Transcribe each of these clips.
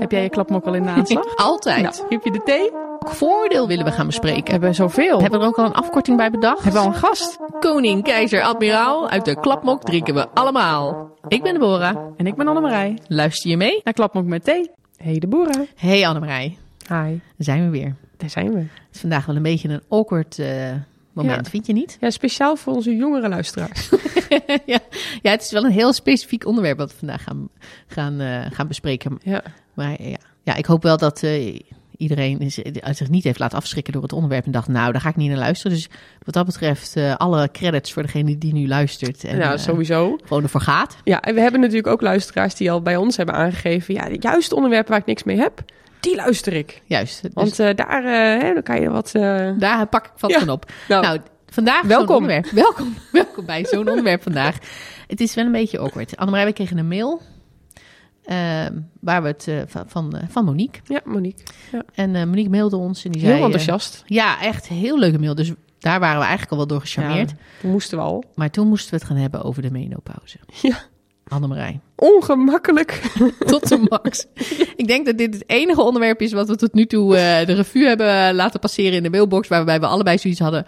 Heb jij je klapmok al in de aanslag? Altijd. Nou, heb je de thee? Voordeel willen we gaan We bespreken. hebben zoveel. Hebben we er ook al een afkorting bij bedacht? Hebben we al een gast? Koning, keizer, admiraal. Uit de klapmok drinken we allemaal. Ik ben Deborah. En ik ben Annemarij. Luister je mee? Naar klapmok met thee. Hey Deborah. Hey Annemarij, Hi. daar zijn we weer. Daar zijn we. Het is vandaag wel een beetje een awkward eh, moment, Ja. vind je niet? Ja, speciaal voor onze jongere luisteraars. ja. ja, het is wel een heel specifiek onderwerp wat we vandaag gaan, gaan, eh, gaan bespreken. Ja. Maar ja, ja ik hoop wel dat eh, iedereen is- zich niet heeft laten afschrikken door het onderwerp en dacht, nou, daar ga ik niet naar luisteren. Dus wat dat betreft, eh, alle credits voor degene die nu luistert en nou, eh, sowieso. gewoon ervoor gaat. Ja, en we hebben natuurlijk ook luisteraars die al bij ons hebben aangegeven... ja, juist onderwerpen waar ik niks mee heb, die luister ik. Juist, dus Want eh, daar eh, hè, dan kan je wat... eh, daar pak ik wat Ja. van op. nou, Nou, vandaag welkom. Welkom, welkom bij zo'n onderwerp vandaag. Het is wel een beetje awkward. Annemarij, we kregen een mail waar we het eh, van, van, eh, van Monique. ja, Monique. En eh, Monique mailde ons en die Heel zei... eh, enthousiast. ja, echt heel leuke mail. Dus daar waren we eigenlijk al wel door gecharmeerd. Ja, dat moesten we al. Maar toen moesten we het gaan hebben over de menopauze. Ja. Annemarij, Ongemakkelijk. tot de max. Ik denk dat dit het enige onderwerp is wat we tot nu toe de revue hebben laten passeren in de mailbox. Waarbij we allebei zoiets hadden.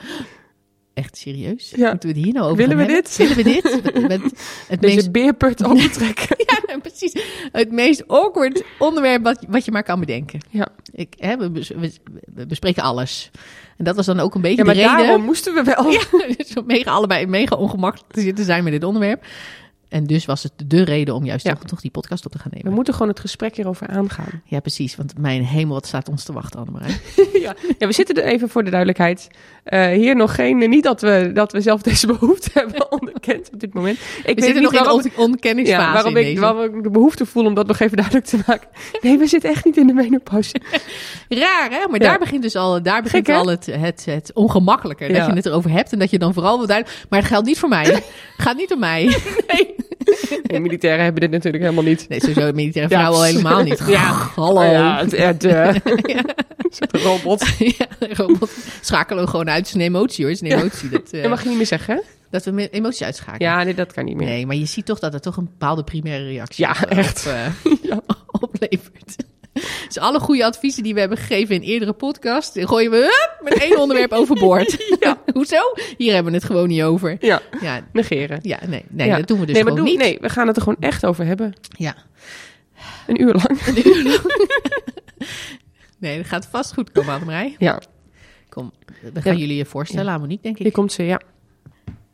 Echt serieus? Ja. Moeten we het hier nou over Willen we hebben? dit? Willen we dit? Met, met het Deze meest, beerput optrekken. ja, precies. Het meest awkward onderwerp wat, wat je maar kan bedenken. Ja. Ik, hè, we, bes- we, we bespreken alles. En dat was dan ook een beetje Ja, maar de reden. daarom moesten we wel. Ja, dus mega allebei mega ongemakkelijk te zitten zijn met dit onderwerp. En dus was het de reden om juist Ja. toch, toch die podcast op te gaan We nemen. moeten gewoon het gesprek hierover aangaan. Ja, precies. Want mijn hemel, wat staat ons te wachten, Annemarij? ja. ja, we zitten er even voor de duidelijkheid. eh, hier nog geen, niet dat we, dat we zelf deze behoefte hebben onderkend op dit moment. Ik We weet zitten niet nog in waarom, de on- ontkenningsfase ja, waarom, in ik, waarom ik de behoefte voel om dat nog even duidelijk te maken. Nee, we zitten echt niet in de menopauze. Raar, hè? Maar Ja. daar begint dus al, daar begint Gek, al het, het, het ongemakkelijke. Dat je het erover hebt en dat je dan vooral wil duidelijk... Maar het geldt niet voor mij. gaat niet om mij. Nee, militairen hebben dit natuurlijk helemaal niet. Nee, sowieso militaire vrouwen al helemaal niet. Ja. Hallo. Ja, het, het, eh, Ja. robot. ja, robot. Schakelen we gewoon uit. Het is een emotie, hoor. Het is een emotie. Dat, eh, Dat mag je niet meer zeggen, hè? dat we emoties uitschakelen. Ja, nee, dat kan niet meer. Nee, maar je ziet toch dat het toch een bepaalde primaire reactie Ja, op, eh, echt. op, eh, Ja. oplevert. Dus alle goede adviezen die we hebben gegeven in eerdere podcasts, gooien we hup, met één onderwerp overboord. Ja. Hoezo? Hier hebben we het gewoon niet over. Ja, Ja, negeren. ja nee, nee Ja. dat doen we dus nee, gewoon doe- niet. nee, we gaan het er gewoon echt over hebben. Ja. Een uur lang. Nee, dat gaat vast goed komen, Annemarij. Ja, Kom, we gaan Ja. jullie je voorstellen aan Monique, denk ik. hier komt ze, ja.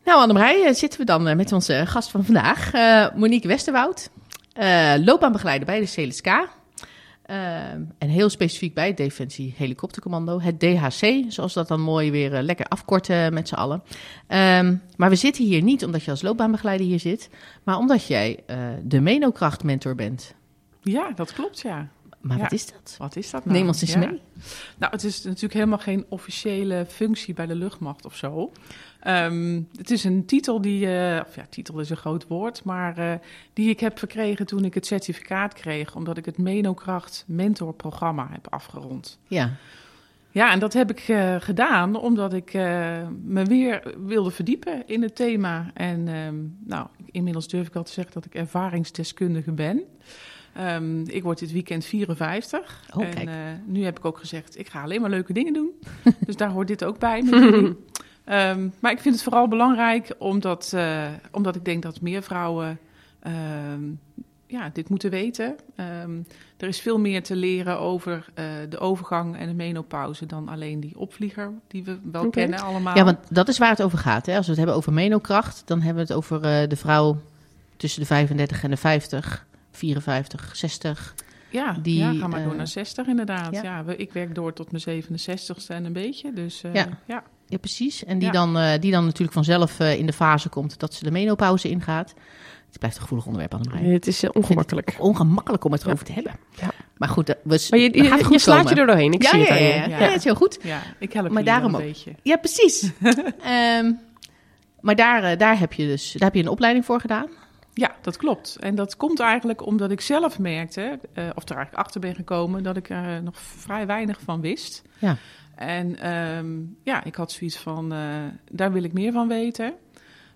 Nou, Annemarij, eh, zitten we dan eh, met onze gast van vandaag, eh, Monique Westerwoud. eh loopbaanbegeleider bij de CLSK. Eh, en heel specifiek bij het Defensie Helikoptercommando, het DHC, zoals dat dan mooi weer eh, lekker afkorten met z'n allen. Ehm, maar we zitten hier niet omdat je als loopbaanbegeleider hier zit, maar omdat jij eh, de Menokracht-mentor bent. Ja, dat klopt, ja. Maar Ja. wat is dat? Wat is dat nou? Neem ons eens Ja. mee. Nou, het is natuurlijk helemaal geen officiële functie bij de luchtmacht of zo. Ehm, het is een titel die, eh, of ja, titel is een groot woord, maar eh, die ik heb verkregen toen ik het certificaat kreeg, omdat ik het Menokracht mentorprogramma heb afgerond. Ja, Ja, en dat heb ik eh, gedaan omdat ik me weer wilde verdiepen in het thema. En ehm, nou, inmiddels durf ik al te zeggen dat ik ervaringsdeskundige ben. Ehm, ik word dit weekend 54. Oh, en nu heb ik ook gezegd, ik ga alleen maar leuke dingen doen. dus daar hoort dit ook bij Ehm, maar ik vind het vooral belangrijk omdat, eh, omdat ik denk dat meer vrouwen ehm, ja, dit moeten weten. Ehm, er is veel meer te leren over eh, de overgang en de menopauze dan alleen die opvlieger die we wel kennen allemaal. ja want dat is waar het over gaat. Hè? Als we het hebben over menokracht, dan hebben we het over eh, de vrouw tussen de 35 en de 50, 54, 60. ja, die, ja, ga maar door naar 60 inderdaad. ja. Ik werk door tot mijn 67ste en een beetje. Dus Ja. ja. Ja, precies. En die, Ja. dan, eh, die dan natuurlijk vanzelf eh, in de fase komt dat ze de menopauze ingaat. Het blijft een gevoelig onderwerp. Nee, het is eh, ongemakkelijk. Ongemakkelijk om het erover te hebben. Ja. Maar goed, we, Maar je, je, slaat komen. je er doorheen. Ik ja, zie ja, het ja, aan ja, je. ja. Ja. ja, het is heel goed. ja, ik help Maar daarom een ook. beetje. Ja, precies. Ehm, maar daar, daar, heb je dus, daar heb je een opleiding voor gedaan. Ja, dat klopt. En dat komt eigenlijk omdat ik zelf merkte, eh, of er eigenlijk achter ben gekomen, dat ik er nog vrij weinig van wist. Ja. En ehm, ja, ik had zoiets van, eh, daar wil ik meer van weten.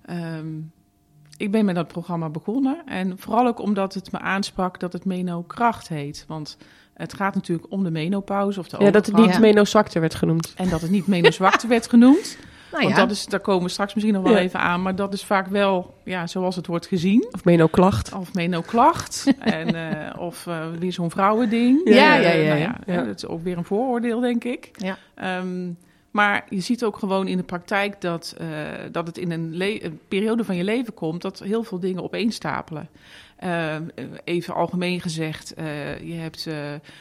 Ehm, ik ben met dat programma begonnen. En vooral ook omdat het me aansprak dat het Menokracht heet. Want het gaat natuurlijk om de menopauze of de Ja, dat het niet menozwakte werd genoemd. En dat het niet menozwakte werd genoemd. Nou Want ja, dat is, daar komen we straks misschien nog wel Ja. even aan. Maar dat is vaak wel ja, zoals het wordt gezien. Of menoklacht. Of menoklacht. en, eh, of eh, weer zo'n vrouwending. Ja, Eh, ja, ja, nou ja. Ja. Dat is ook weer een vooroordeel, denk ik. Ja. Ehm, maar je ziet ook gewoon in de praktijk dat, dat het in een, een periode van je leven komt... dat heel veel dingen opeenstapelen. Ehm, even algemeen gezegd, eh, je hebt eh,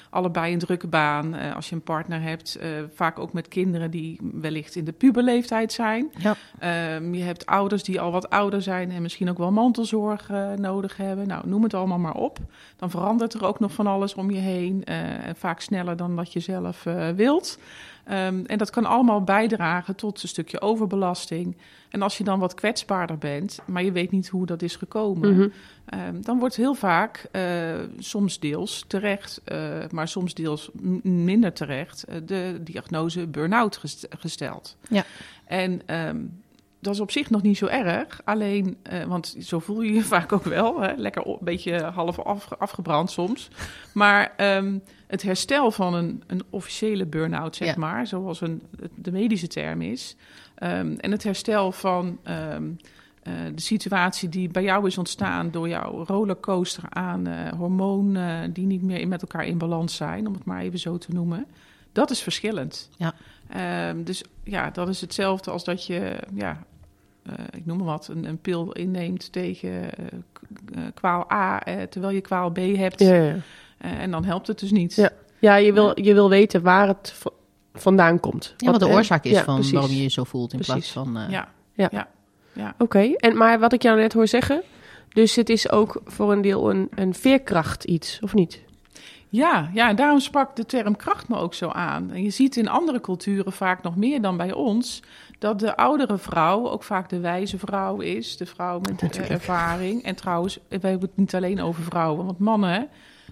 allebei een drukke baan. Eh, als je een partner hebt, eh, vaak ook met kinderen die wellicht in de puberleeftijd zijn. Ja. Ehm, je hebt ouders die al wat ouder zijn en misschien ook wel mantelzorg eh, nodig hebben. Nou, noem het allemaal maar op. Dan verandert er ook nog van alles om je heen. eh, en vaak sneller dan dat je zelf eh, wilt. Ehm, en dat kan allemaal bijdragen tot een stukje overbelasting. En als je dan wat kwetsbaarder bent, maar je weet niet hoe dat is gekomen, Mhm. Ehm, dan wordt heel vaak, eh, soms deels terecht, eh, maar soms deels minder terecht, eh, de diagnose burn-out gest- gesteld. Ja. En ehm, dat is op zich nog niet zo erg, alleen, want zo voel je je vaak ook wel, hè? lekker een beetje half af, afgebrand soms. Maar het herstel van een, een officiële burn-out, zeg Ja. maar, zoals een, de medische term is, ehm, en het herstel van ehm, eh, de situatie die bij jou is ontstaan door jouw rollercoaster aan eh, hormonen die niet meer met elkaar in balans zijn, om het maar even zo te noemen, dat is verschillend. Ja. Ehm, dus ja, dat is hetzelfde als dat je, ja, eh, ik noem maar wat, een, een pil inneemt tegen kwaal A, terwijl je kwaal B hebt. Ja, ja, en dan helpt het dus niet. Ja. ja je, wil, je wil weten waar het vandaan komt. ja, wat de eh, oorzaak is ja, van precies. waarom je je zo voelt in Precies. plaats van... eh, ja. Ja. ja. ja. Oké, en maar wat ik jou net hoor zeggen, dus het is ook voor een deel een, een veerkracht iets, of niet? Ja, ja, en daarom sprak de term kracht me ook zo aan. En je ziet in andere culturen vaak nog meer dan bij ons... dat de oudere vrouw ook vaak de wijze vrouw is. De vrouw met Natuurlijk. ervaring. En trouwens, we hebben het niet alleen over vrouwen... want mannen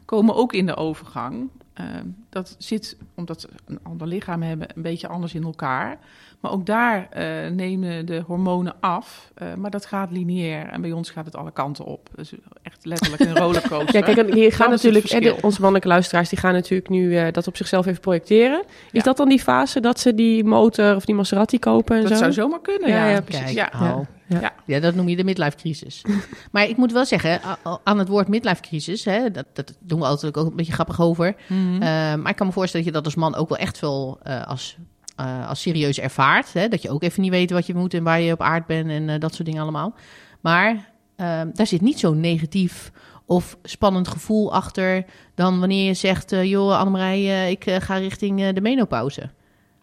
komen ook in de overgang. Ehm, dat zit, omdat ze een ander lichaam hebben, een beetje anders in elkaar. Maar ook daar eh, nemen de hormonen af. Eh, maar dat gaat lineair. En bij ons gaat het alle kanten op. Dus echt letterlijk een rollercoaster. Ja, kijk, en hier gaan natuurlijk, hè, de- verschil. onze mannelijke luisteraars, die gaan natuurlijk nu eh, dat op zichzelf even projecteren. Is Ja. dat dan die fase dat ze die motor of die Maserati kopen en Dat zo? zou zomaar kunnen, Ja, ja. ja, precies. Kijk, Ja. Ja. Ja. Ja, dat noem je de midlife crisis. maar ik moet wel zeggen, aan het woord midlife crisis, hè, dat, dat doen we altijd ook een beetje grappig over. Mhm. Eh, maar ik kan me voorstellen dat je dat als man ook wel echt wel eh, als, eh, als serieus ervaart. Hè? Dat je ook even niet weet wat je moet en waar je op aard bent en dat soort dingen allemaal. Maar daar zit niet zo'n negatief of spannend gevoel achter dan wanneer je zegt, eh, joh Annemarij, eh, ik eh, ga richting de menopauze.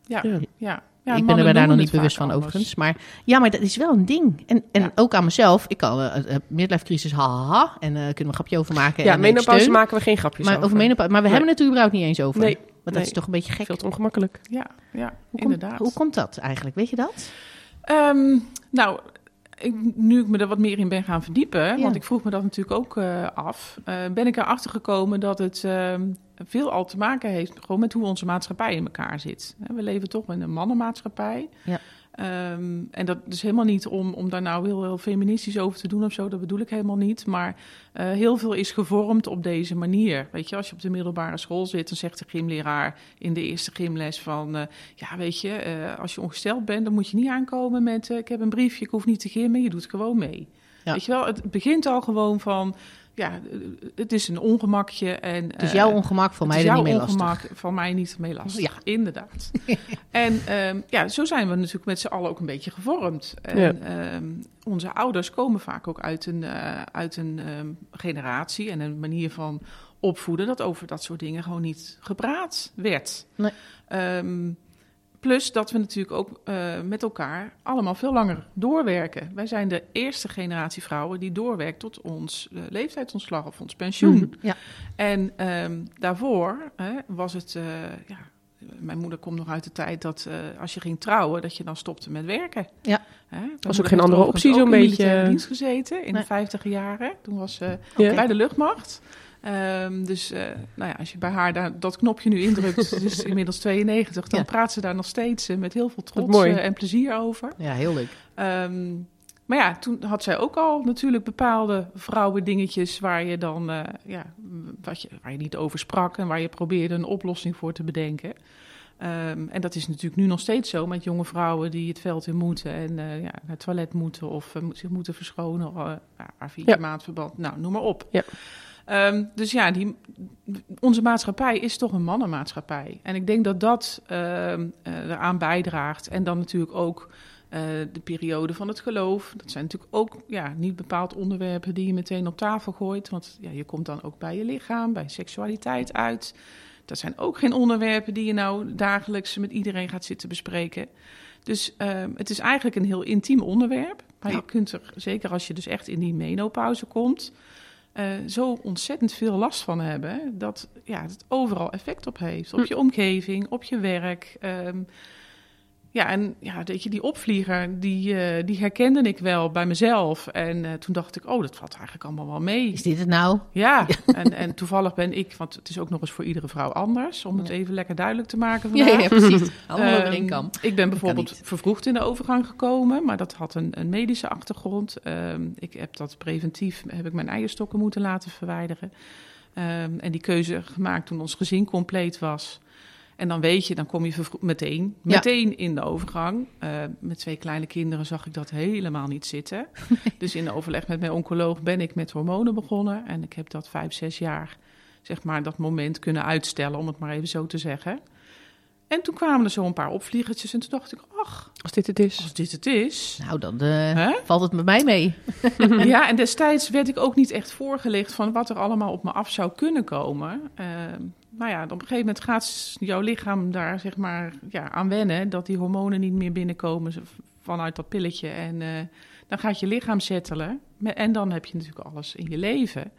Ja, Ja. ja. ik ben er daar nog niet bewust van anders. overigens. Maar ja, maar dat is wel een ding. En, en Ja. ook aan mezelf. Ik kan uh, midlife crisis, haha. En eh kunnen we een grapje over maken. Ja, en, menopauze maken we geen grapjes Maar, over. over menopauze, maar we Nee. hebben het er überhaupt niet eens over. Nee, Want dat is toch een beetje gek. Veel te ongemakkelijk. Ja, ja Hoe komt, inderdaad. hoe komt dat eigenlijk? Weet je dat? Ehm, nou, ik, nu ik me er wat meer in ben gaan verdiepen, Ja. want ik vroeg me dat natuurlijk ook eh, af, eh, ben ik erachter gekomen dat het ehm, veel al te maken heeft gewoon met hoe onze maatschappij in elkaar zit. We leven toch in een mannenmaatschappij. Ja. Ehm, en dat is helemaal niet om, om daar nou heel, heel feministisch over te doen of zo, dat bedoel ik helemaal niet. Maar eh, heel veel is gevormd op deze manier. Weet je, als je op de middelbare school zit, dan zegt de gymleraar in de eerste gymles van... eh, ja, weet je, eh, als je ongesteld bent, dan moet je niet aankomen met... ik heb een briefje, ik hoef niet te gimmen, je doet gewoon mee. Ja. Weet je wel, het begint al gewoon van... Ja, het is een ongemakje en... Het is jouw eh, ongemak, voor mij is niet mee jouw lastig. ongemak, van mij niet mee lastig. Ja. inderdaad. en ehm, ja, zo zijn we natuurlijk met z'n allen ook een beetje gevormd. En Ja. ehm, onze ouders komen vaak ook uit een, eh, uit een ehm, generatie en een manier van opvoeden... dat over dat soort dingen gewoon niet gepraat werd. Nee. Plus dat we natuurlijk ook eh, met elkaar allemaal veel langer doorwerken. Wij zijn de eerste generatie vrouwen die doorwerkt tot ons eh, leeftijdsontslag of ons pensioen. Mhm. Ja. En ehm, daarvoor hè, was het, eh, ja, mijn moeder komt nog uit de tijd dat als je ging trouwen, dat je dan stopte met werken. Ja. Hè, mijn ook geen andere optie, zo'n in beetje. militaire dienst gezeten in Nee. de vijftiger jaren. Toen was ze bij de luchtmacht. Ehm, dus eh, nou ja, als je bij haar daar, dat knopje nu indrukt, het is inmiddels 92, dan Ja. praat ze daar nog steeds eh, met heel veel trots eh, en plezier over. Ja, heel leuk. Ehm, maar ja, toen had zij ook al natuurlijk bepaalde vrouwendingetjes waar je dan ja, wat je, waar je niet over sprak en waar je probeerde een oplossing voor te bedenken. Ehm, en dat is natuurlijk nu nog steeds zo met jonge vrouwen die het veld in moeten en ja, naar het toilet moeten of uh, zich moeten verschonen, uh, vier Ja. maandverband, nou noem maar op. Ja. Ehm, dus ja, die, onze maatschappij is toch een mannenmaatschappij. En ik denk dat dat eh, eraan bijdraagt. En dan natuurlijk ook eh, de periode van het geloof. Dat zijn natuurlijk ook ja, niet bepaald onderwerpen die je meteen op tafel gooit. Want ja, je komt dan ook bij je lichaam, bij seksualiteit uit. Dat zijn ook geen onderwerpen die je nou dagelijks met iedereen gaat zitten bespreken. Dus ehm, het is eigenlijk een heel intiem onderwerp. Maar Ja. je kunt er, zeker als je dus echt in die menopauze komt, eh, zo ontzettend veel last van hebben. Dat ja, het overal effect op heeft. Op Hm. je omgeving, op je werk. ehm, ja, en ja, weet je, die opvlieger, die, eh, die herkende ik wel bij mezelf. En eh, toen dacht ik, oh, dat valt eigenlijk allemaal wel mee. Is dit het nou? Ja, en, en toevallig ben ik, want het is ook nog eens voor iedere vrouw anders, om het even lekker duidelijk te maken vandaag. ja precies. Allemaal over Ehm, kam. Ik ben bijvoorbeeld vervroegd in de overgang gekomen, maar dat had een, een medische achtergrond. Ehm, ik heb dat preventief, heb ik mijn eierstokken moeten laten verwijderen. Ehm, en die keuze gemaakt toen ons gezin compleet was. En dan weet je, dan kom je meteen, Ja. meteen in de overgang. Eh, met twee kleine kinderen zag ik dat helemaal niet zitten. dus in de overleg met mijn oncoloog ben ik met hormonen begonnen. En ik heb dat vijf, zes jaar, zeg maar, dat moment kunnen uitstellen, om het maar even zo te zeggen. En toen kwamen er zo een paar opvliegertjes en toen dacht ik, ach, Als dit het is. als dit het is. Nou, dan eh, valt het met mij mee. ja, en destijds werd ik ook niet echt voorgelegd van wat er allemaal op me af zou kunnen komen. Uh, nou ja, op een gegeven moment gaat jouw lichaam daar zeg maar ja, aan wennen dat die hormonen niet meer binnenkomen vanuit dat pilletje. En uh, dan gaat je lichaam settelen. En dan heb je natuurlijk alles in je leven.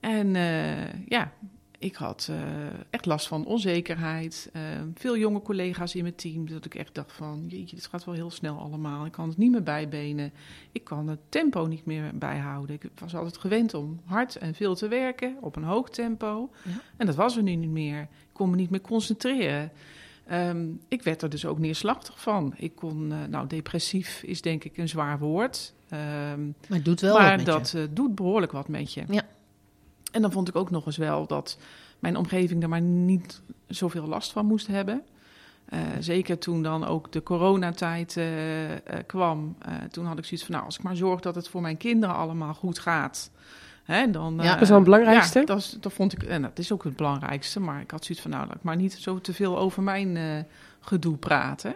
En uh, ja, ik had uh, echt last van onzekerheid. Uh, veel jonge collega's in mijn team. Dat ik echt dacht van, jeetje, dit gaat wel heel snel allemaal. Ik kan het niet meer bijbenen. Ik kan het tempo niet meer bijhouden. Ik was altijd gewend om hard en veel te werken op een hoog tempo. Ja. En dat was er nu niet meer. Ik kon me niet meer concentreren. Um, ik werd er dus ook neerslachtig van. Ik kon, uh, nou, depressief is denk ik een zwaar woord. Um, maar het doet wel maar wat dat uh, doet behoorlijk wat met je. Ja. En dan vond ik ook nog eens wel dat mijn omgeving er maar niet zoveel last van moest hebben. Uh, zeker toen dan ook de coronatijd uh, uh, kwam. toen had ik zoiets van, nou, als ik maar zorg dat het voor mijn kinderen allemaal goed gaat. Hè, dan, ja, dat is wel het belangrijkste. Ja, dat, is, dat vond ik, en dat is ook het belangrijkste. Maar ik had zoiets van, nou, laat ik maar niet zo te veel over mijn gedoe praten.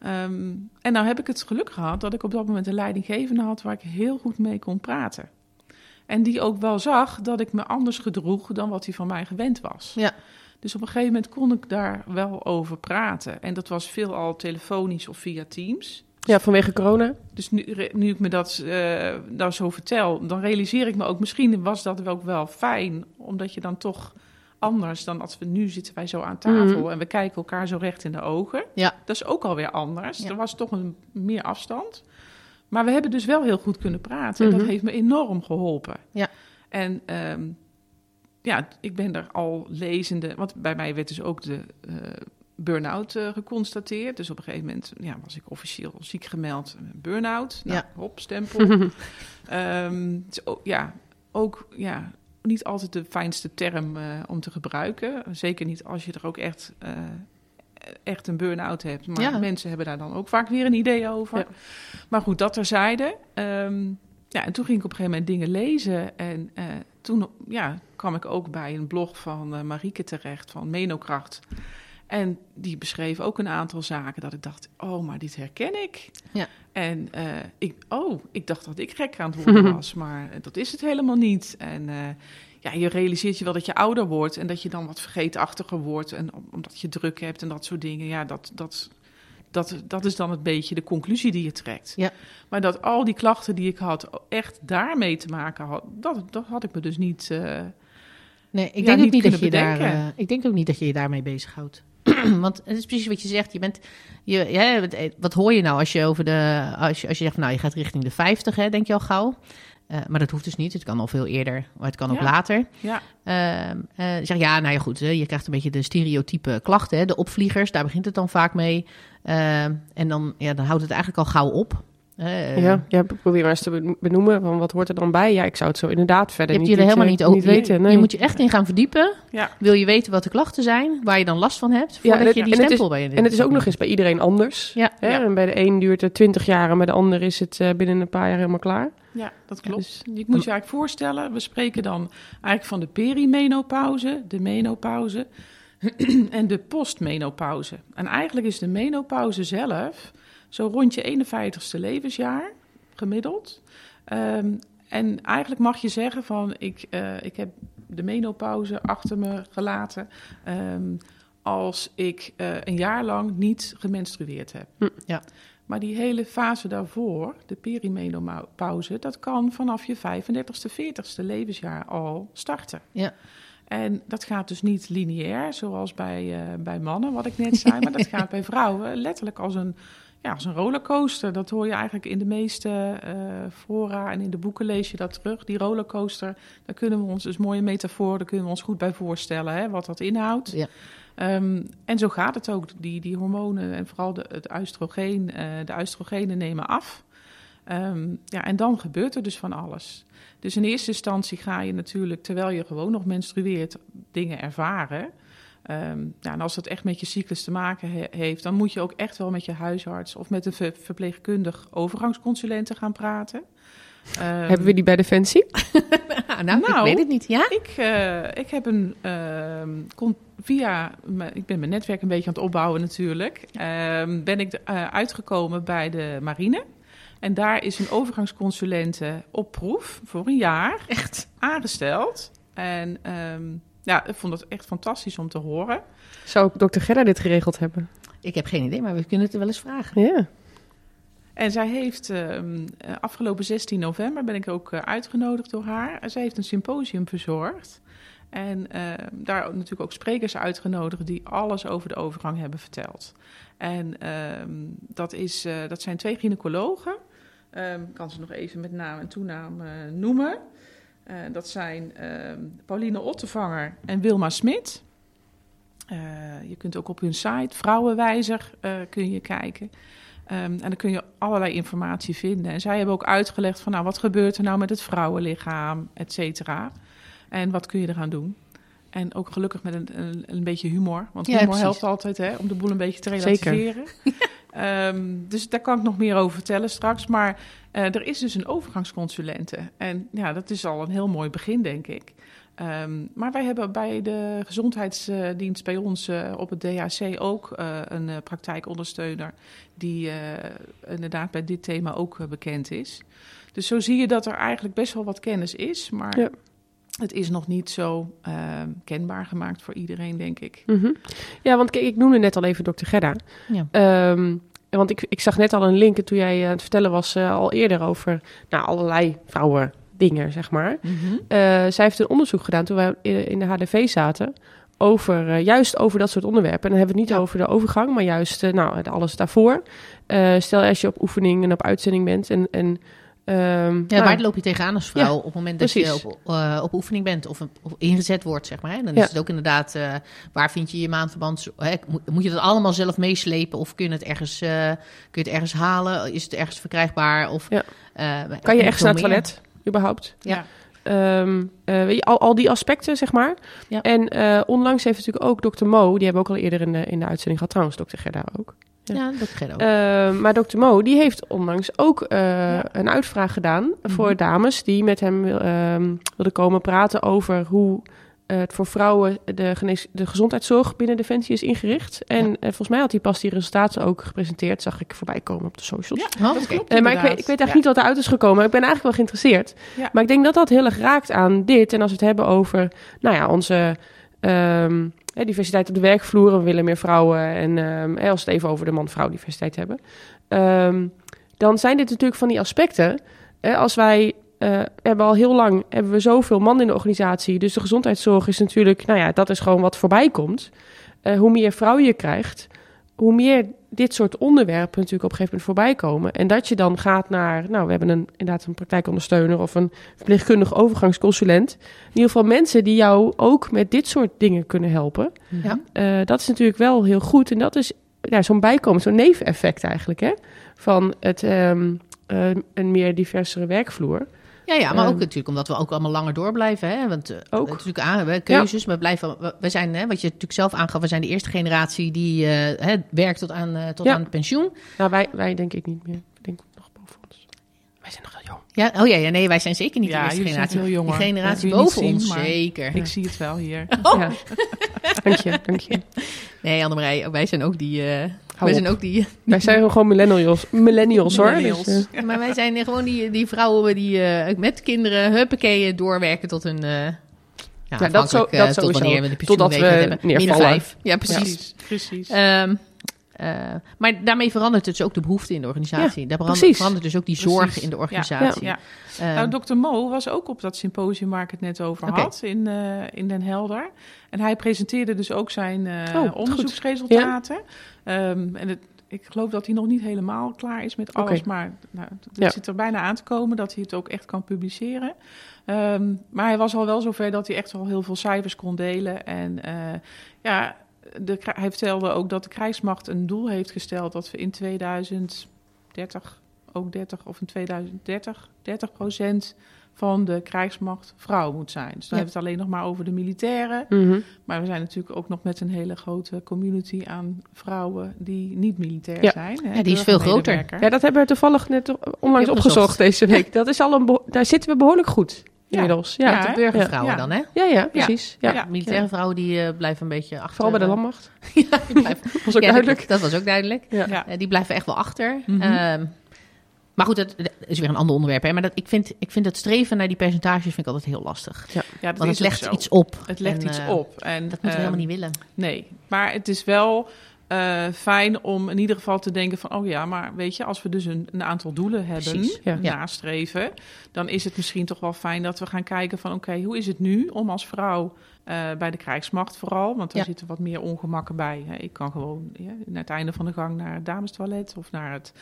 Um, en nou heb ik het geluk gehad dat ik op dat moment een leidinggevende had waar ik heel goed mee kon praten. En die ook wel zag dat ik me anders gedroeg dan wat hij van mij gewend was. Ja. Dus op een gegeven moment kon ik daar wel over praten. En dat was veelal telefonisch of via Teams. Ja, vanwege corona. Dus nu, nu ik me dat uh, nou zo vertel, dan realiseer ik me ook... misschien was dat ook wel fijn, omdat je dan toch anders dan als we nu zitten wij zo aan tafel mm. en we kijken elkaar zo recht in de ogen. Ja. Dat is ook alweer anders. Ja. Er was toch een meer afstand. Maar we hebben dus wel heel goed kunnen praten. En mm -hmm. dat heeft me enorm geholpen. Ja. En um, ja, ik ben er al lezende... Want bij mij werd dus ook de uh, burn-out uh, geconstateerd. Dus op een gegeven moment ja, was ik officieel ziek gemeld. Burn-out. Nou, ja. hop, stempel. um, dus ook, ja, ook... Ja, niet altijd de fijnste term uh, om te gebruiken. Zeker niet als je er ook echt, echt een burn-out hebt. Maar ja. mensen hebben daar dan ook vaak weer een idee over. Ja. Maar goed, dat terzijde. Um, ja, en toen ging ik op een gegeven moment dingen lezen. En uh, toen ja, kwam ik ook bij een blog van uh, Marieke terecht, van Menokracht. En die beschreef ook een aantal zaken dat ik dacht, oh, maar dit herken ik. Ja. En uh, ik, oh, ik dacht dat ik gek aan het worden was, maar dat is het helemaal niet. En uh, ja, je realiseert je wel dat je ouder wordt en dat je dan wat vergeetachtiger wordt. En omdat je druk hebt en dat soort dingen. Ja, dat, dat, dat, dat is dan een beetje de conclusie die je trekt. Ja. Maar dat al die klachten die ik had echt daarmee te maken had, dat, dat had ik me dus niet. Uh, nee, ik ja, denk niet ook niet dat je bedenken. daar. Uh, ik denk ook niet dat je je daarmee bezighoudt. Want het is precies wat je zegt. Je bent, je, ja, wat, wat, hoor je nou als je over de. Als je, als je zegt, nou, je gaat richting de 50, hè, denk je al gauw. Uh, maar dat hoeft dus niet. Het kan al veel eerder, maar het kan ook Ja. later. Ja, Uh, zeg ja, nou ja, goed. hè, Je krijgt een beetje de stereotype klachten. Hè, de opvliegers, daar begint het dan vaak mee. Uh, en dan, ja, dan houdt het eigenlijk al gauw op. Eh, ja, ja, probeer maar eens te ben- benoemen. Van wat hoort er dan bij? Ja, ik zou het zo inderdaad Je verder hebt niet, je er helemaal eh, niet over. weten. Nee. Je moet je echt in gaan verdiepen. Ja. Wil je weten wat de klachten zijn, waar je dan last van hebt, voordat en je die en het is- stempel bij je En het is ook nog eens bij iedereen anders. Ja. Hè? Ja. En bij de een duurt het 20 jaar en bij de ander is het eh, binnen een paar jaar helemaal klaar. Ja, dat klopt. Dus- Je moet je eigenlijk voorstellen, we spreken dan eigenlijk van de perimenopauze, de menopauze en de postmenopauze. En eigenlijk is de menopauze zelf zo rond je 51ste levensjaar, gemiddeld. Ehm, en eigenlijk mag je zeggen van, ik, eh, ik heb de menopauze achter me gelaten... ehm, als ik eh, een jaar lang niet gemenstrueerd heb. Hm. Ja. Maar die hele fase daarvoor, de perimenopauze, dat kan vanaf je 35ste, 40ste levensjaar al starten. Ja. En dat gaat dus niet lineair, zoals bij, eh, bij mannen, wat ik net zei, maar dat gaat bij vrouwen letterlijk als een, ja, als een rollercoaster. Dat hoor je eigenlijk in de meeste eh, fora en in de boeken lees je dat terug. Die rollercoaster, daar kunnen we ons, dus mooie metafoor, daar kunnen we ons goed bij voorstellen, hè, wat dat inhoudt. Ja. Ehm, en zo gaat het ook. Die, die hormonen en vooral de, het oestrogeen, eh, de oestrogenen nemen af. Ehm, ja, en dan gebeurt er dus van alles. Dus in eerste instantie ga je natuurlijk, terwijl je gewoon nog menstrueert, dingen ervaren. Ehm, ja, en als dat echt met je cyclus te maken he- heeft, dan moet je ook echt wel met je huisarts of met een ver- verpleegkundig overgangsconsulente gaan praten. Ehm, Hebben we die bij Defensie? Ah, nou, ik Nou, weet het niet. Ja? ik, eh, ik heb een ehm, via ik ben mijn netwerk een beetje aan het opbouwen natuurlijk. Ehm, ben ik eh, uitgekomen bij de marine. En daar is een overgangsconsulente op proef voor een jaar Echt? aangesteld. En ehm, ja, ik vond het echt fantastisch om te horen. Zou ook dokter Gerda dit geregeld hebben? Ik heb geen idee, maar we kunnen het er wel eens vragen. Ja. En zij heeft ehm, eh, afgelopen 16 november ben ik ook eh, uitgenodigd door haar. En zij heeft een symposium verzorgd. En ehm, daar natuurlijk ook sprekers uitgenodigd die alles over de overgang hebben verteld. En ehm, dat, is, eh, dat zijn twee gynaecologen. Ehm, Ik kan ze nog even met naam en toenaam eh, noemen. Eh, dat zijn ehm, Pauline Ottevanger en Wilma Smit. Eh, je kunt ook op hun site, Vrouwenwijzer, eh, kun je kijken. Ehm, en dan kun je allerlei informatie vinden. En zij hebben ook uitgelegd van, nou, wat gebeurt er nou met het vrouwenlichaam, et cetera. En wat kun je eraan doen. En ook gelukkig met een, een, een beetje humor. Want humor helpt altijd hè, om de boel een beetje te Zeker. Ehm, dus daar kan ik nog meer over vertellen straks. Maar eh, er is dus een overgangsconsulente. En ja, dat is al een heel mooi begin, denk ik. Ehm, maar wij hebben bij de gezondheidsdienst bij ons eh, op het DHC ook eh, een praktijkondersteuner die inderdaad bij dit thema ook bekend is. Dus zo zie je dat er eigenlijk best wel wat kennis is, maar Ja. Het is nog niet zo ehm, kenbaar gemaakt voor iedereen, denk ik. Mhm. Ja, want kijk, ik noemde net al even dokter Gerda. Ja. Ehm, want ik, ik zag net al een link toen jij aan het vertellen was eh, al eerder over nou, allerlei vrouwen dingen, zeg maar. Mhm. Eh, zij heeft een onderzoek gedaan toen wij in de HDV zaten. Over, eh, juist over dat soort onderwerpen. En dan hebben we het niet Ja. over de overgang, maar juist uh, nou, alles daarvoor. Stel als je op oefening en op uitzending bent. En, en, um, ja, nou, waar loop je tegenaan als vrouw Ja, op het moment dat precies. je op, uh, op oefening bent of, of ingezet wordt, zeg maar. Hè? Dan Ja. is het ook inderdaad, uh, waar vind je je maandverband? Hè? Moet, moet je dat allemaal zelf meeslepen of kun je het ergens, uh, kun je het ergens halen? Is het ergens verkrijgbaar? Of, Ja. uh, kan je ergens naar het toilet, überhaupt? Ja. Um, uh, weet je, al, al die aspecten, zeg maar. Ja. En uh, onlangs heeft natuurlijk ook dokter Mo, die hebben we ook al eerder in de, in de uitzending gehad, trouwens, dokter Gerda ook. Ja, dat Gerda ook. Uh, maar dokter Mo, die heeft onlangs ook uh, ja. een uitvraag gedaan mm -hmm. voor dames die met hem um, wilden komen praten over hoe uh, het voor vrouwen de, genees, de gezondheidszorg binnen Defensie is ingericht. En ja. volgens mij had hij pas die resultaten ook gepresenteerd, zag ik voorbij komen op de socials. Ja, dat klopt uh, maar ik weet, ik weet eigenlijk niet wat eruit is gekomen. Ik ben eigenlijk wel geïnteresseerd. Ja. Maar ik denk dat dat heel erg raakt aan dit. En als we het hebben over, nou ja, onze um, diversiteit op de werkvloer. We willen meer vrouwen. En um, als we het even over de man-vrouw diversiteit hebben. Um, dan zijn dit natuurlijk van die aspecten. Hè, als wij uh, hebben al heel lang hebben we zoveel man in de organisatie. Dus de gezondheidszorg is natuurlijk, nou ja, dat is gewoon wat voorbij komt. Uh, hoe meer vrouwen je krijgt, hoe meer dit soort onderwerpen natuurlijk op een gegeven moment voorbij komen. En dat je dan gaat naar, nou, we hebben een, inderdaad een praktijkondersteuner of een verpleegkundig overgangsconsulent. In ieder geval mensen die jou ook met dit soort dingen kunnen helpen. Ja. Uh, dat is natuurlijk wel heel goed. En dat is ja, zo'n bijkomen, zo'n neveneffect eigenlijk, hè? Van het, um, eh, een meer diversere werkvloer. Ja, ja, maar ook Ehm. natuurlijk omdat we ook allemaal langer door blijven. Hè? Want eh, Ook. natuurlijk aan, keuzes, we blijven, we, zijn, hè, wat je natuurlijk zelf aangaf, we zijn de eerste generatie die eh, hè, werkt tot aan, eh, tot Ja. aan het pensioen. Nou, wij, wij denk ik niet meer. Ik denk nog boven ons. Wij zijn nog heel jong. Ja, oh ja, ja, nee, wij zijn zeker niet de eerste generatie. heel jong, De generatie boven ons, maar zeker. Ik zie het wel hier. Oh. Ja. dank je, dank je. Nee, Annemarij, wij zijn ook die... Hou wij zijn op. ook die... Wij zijn gewoon millennials, millennials hoor. Millennials. Dus, eh, maar wij zijn gewoon die, die vrouwen die eh, met kinderen huppakee doorwerken tot een... eh ja, Ja, dat zo- dat tot sowieso. wanneer we de pensioen Totdat we hebben. Min neervallen. vijf. Ja, precies. Precies. Precies. Ehm, eh, maar daarmee verandert dus ook de behoefte in de organisatie. Daar verandert, dus ook die Precies. zorg in de organisatie. ja. Ehm, Nou, Dr. Mo was ook op dat symposium waar ik het net over had in, eh, in Den Helder. En hij presenteerde dus ook zijn eh, Oh, onderzoeksresultaten. Ehm, en het, ik geloof dat hij nog niet helemaal klaar is met alles, maar nou, het Ja. zit er bijna aan te komen dat hij het ook echt kan publiceren. Ehm, maar hij was al wel zover dat hij echt al heel veel cijfers kon delen. En ja, de, hij vertelde ook dat de krijgsmacht een doel heeft gesteld dat we in 2030, ook 30 of in 2030, 30 procent van de krijgsmacht vrouw moet zijn. Dus dan Ja. hebben we het alleen nog maar over de militairen. mhm. Maar we zijn natuurlijk ook nog met een hele grote community aan vrouwen die niet militair Ja. zijn. Hè, Ja, die is veel groter. Ja, dat hebben we toevallig net onlangs Opgezocht. opgezocht deze week. Dat is al een daar zitten we behoorlijk goed inmiddels. Ja, Ja, de burgervrouwen Ja. dan, hè? ja, ja, precies. Ja. Ja. Militaire vrouwen die eh, blijven een beetje achter. Vooral bij de eh, landmacht. ja, die blijven, Dat was ook Ja, duidelijk. Dat, dat was ook duidelijk. Ja. Ja. Eh, die blijven echt wel achter. Mhm. Ehm, maar goed, dat, dat is weer een ander onderwerp. Hè? Maar dat, ik, vind, ik vind het streven naar die percentages vind ik altijd heel lastig. Ja, dat Want is het legt zo. iets op. Het legt En, iets op. En, Dat moeten we ehm, helemaal niet willen. Nee, maar het is wel eh, fijn om in ieder geval te denken van... oh ja, maar weet je, als we dus een, een aantal doelen hebben, Precies, ja. Ja. nastreven... dan is het misschien toch wel fijn dat we gaan kijken van... oké, hoe is het nu om als vrouw eh, bij de krijgsmacht vooral... want daar Ja. zitten wat meer ongemakken bij. Hè. Ik kan gewoon ja, naar het einde van de gang naar het damestoilet... of naar het,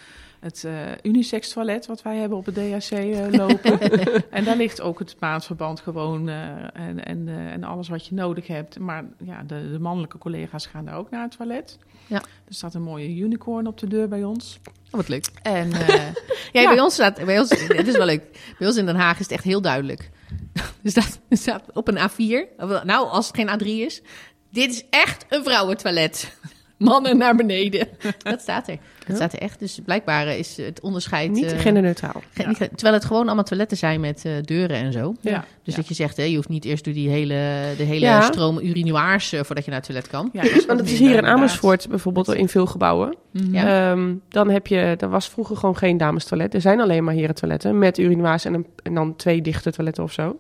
het eh, unisex toilet wat wij hebben op het DHC eh, lopen. en daar ligt ook het maandverband gewoon eh, en, en, en alles wat je nodig hebt. Maar ja, de, de mannelijke collega's gaan daar ook naar het toilet. Ja. Er staat een mooie unicorn op de deur bij ons. Oh, wat leuk. En Ja, Ja. bij ons staat, bij ons, het is wel leuk. Bij ons in Den Haag is het echt heel duidelijk. Er staat, er staat op een A4, of wel- nou als het geen A3 is, dit is echt een vrouwentoilet. Mannen naar beneden. Dat staat er. Dat staat er echt. Dus blijkbaar is het onderscheid... Niet eh, genderneutraal. ge- niet ge- terwijl het gewoon allemaal toiletten zijn met eh, deuren en zo. ja. Dus ja. dat je zegt, hè, je hoeft niet eerst door die hele, de hele Ja. stroom urinoirs eh, voordat je naar het toilet kan. Ja, wat Want het is hier in inderdaad. Amersfoort bijvoorbeeld in veel gebouwen. Ehm, dan heb je, er was vroeger gewoon geen damestoilet. Er zijn alleen maar herentoiletten met urinoirs en, een, en dan twee dichte toiletten of zo.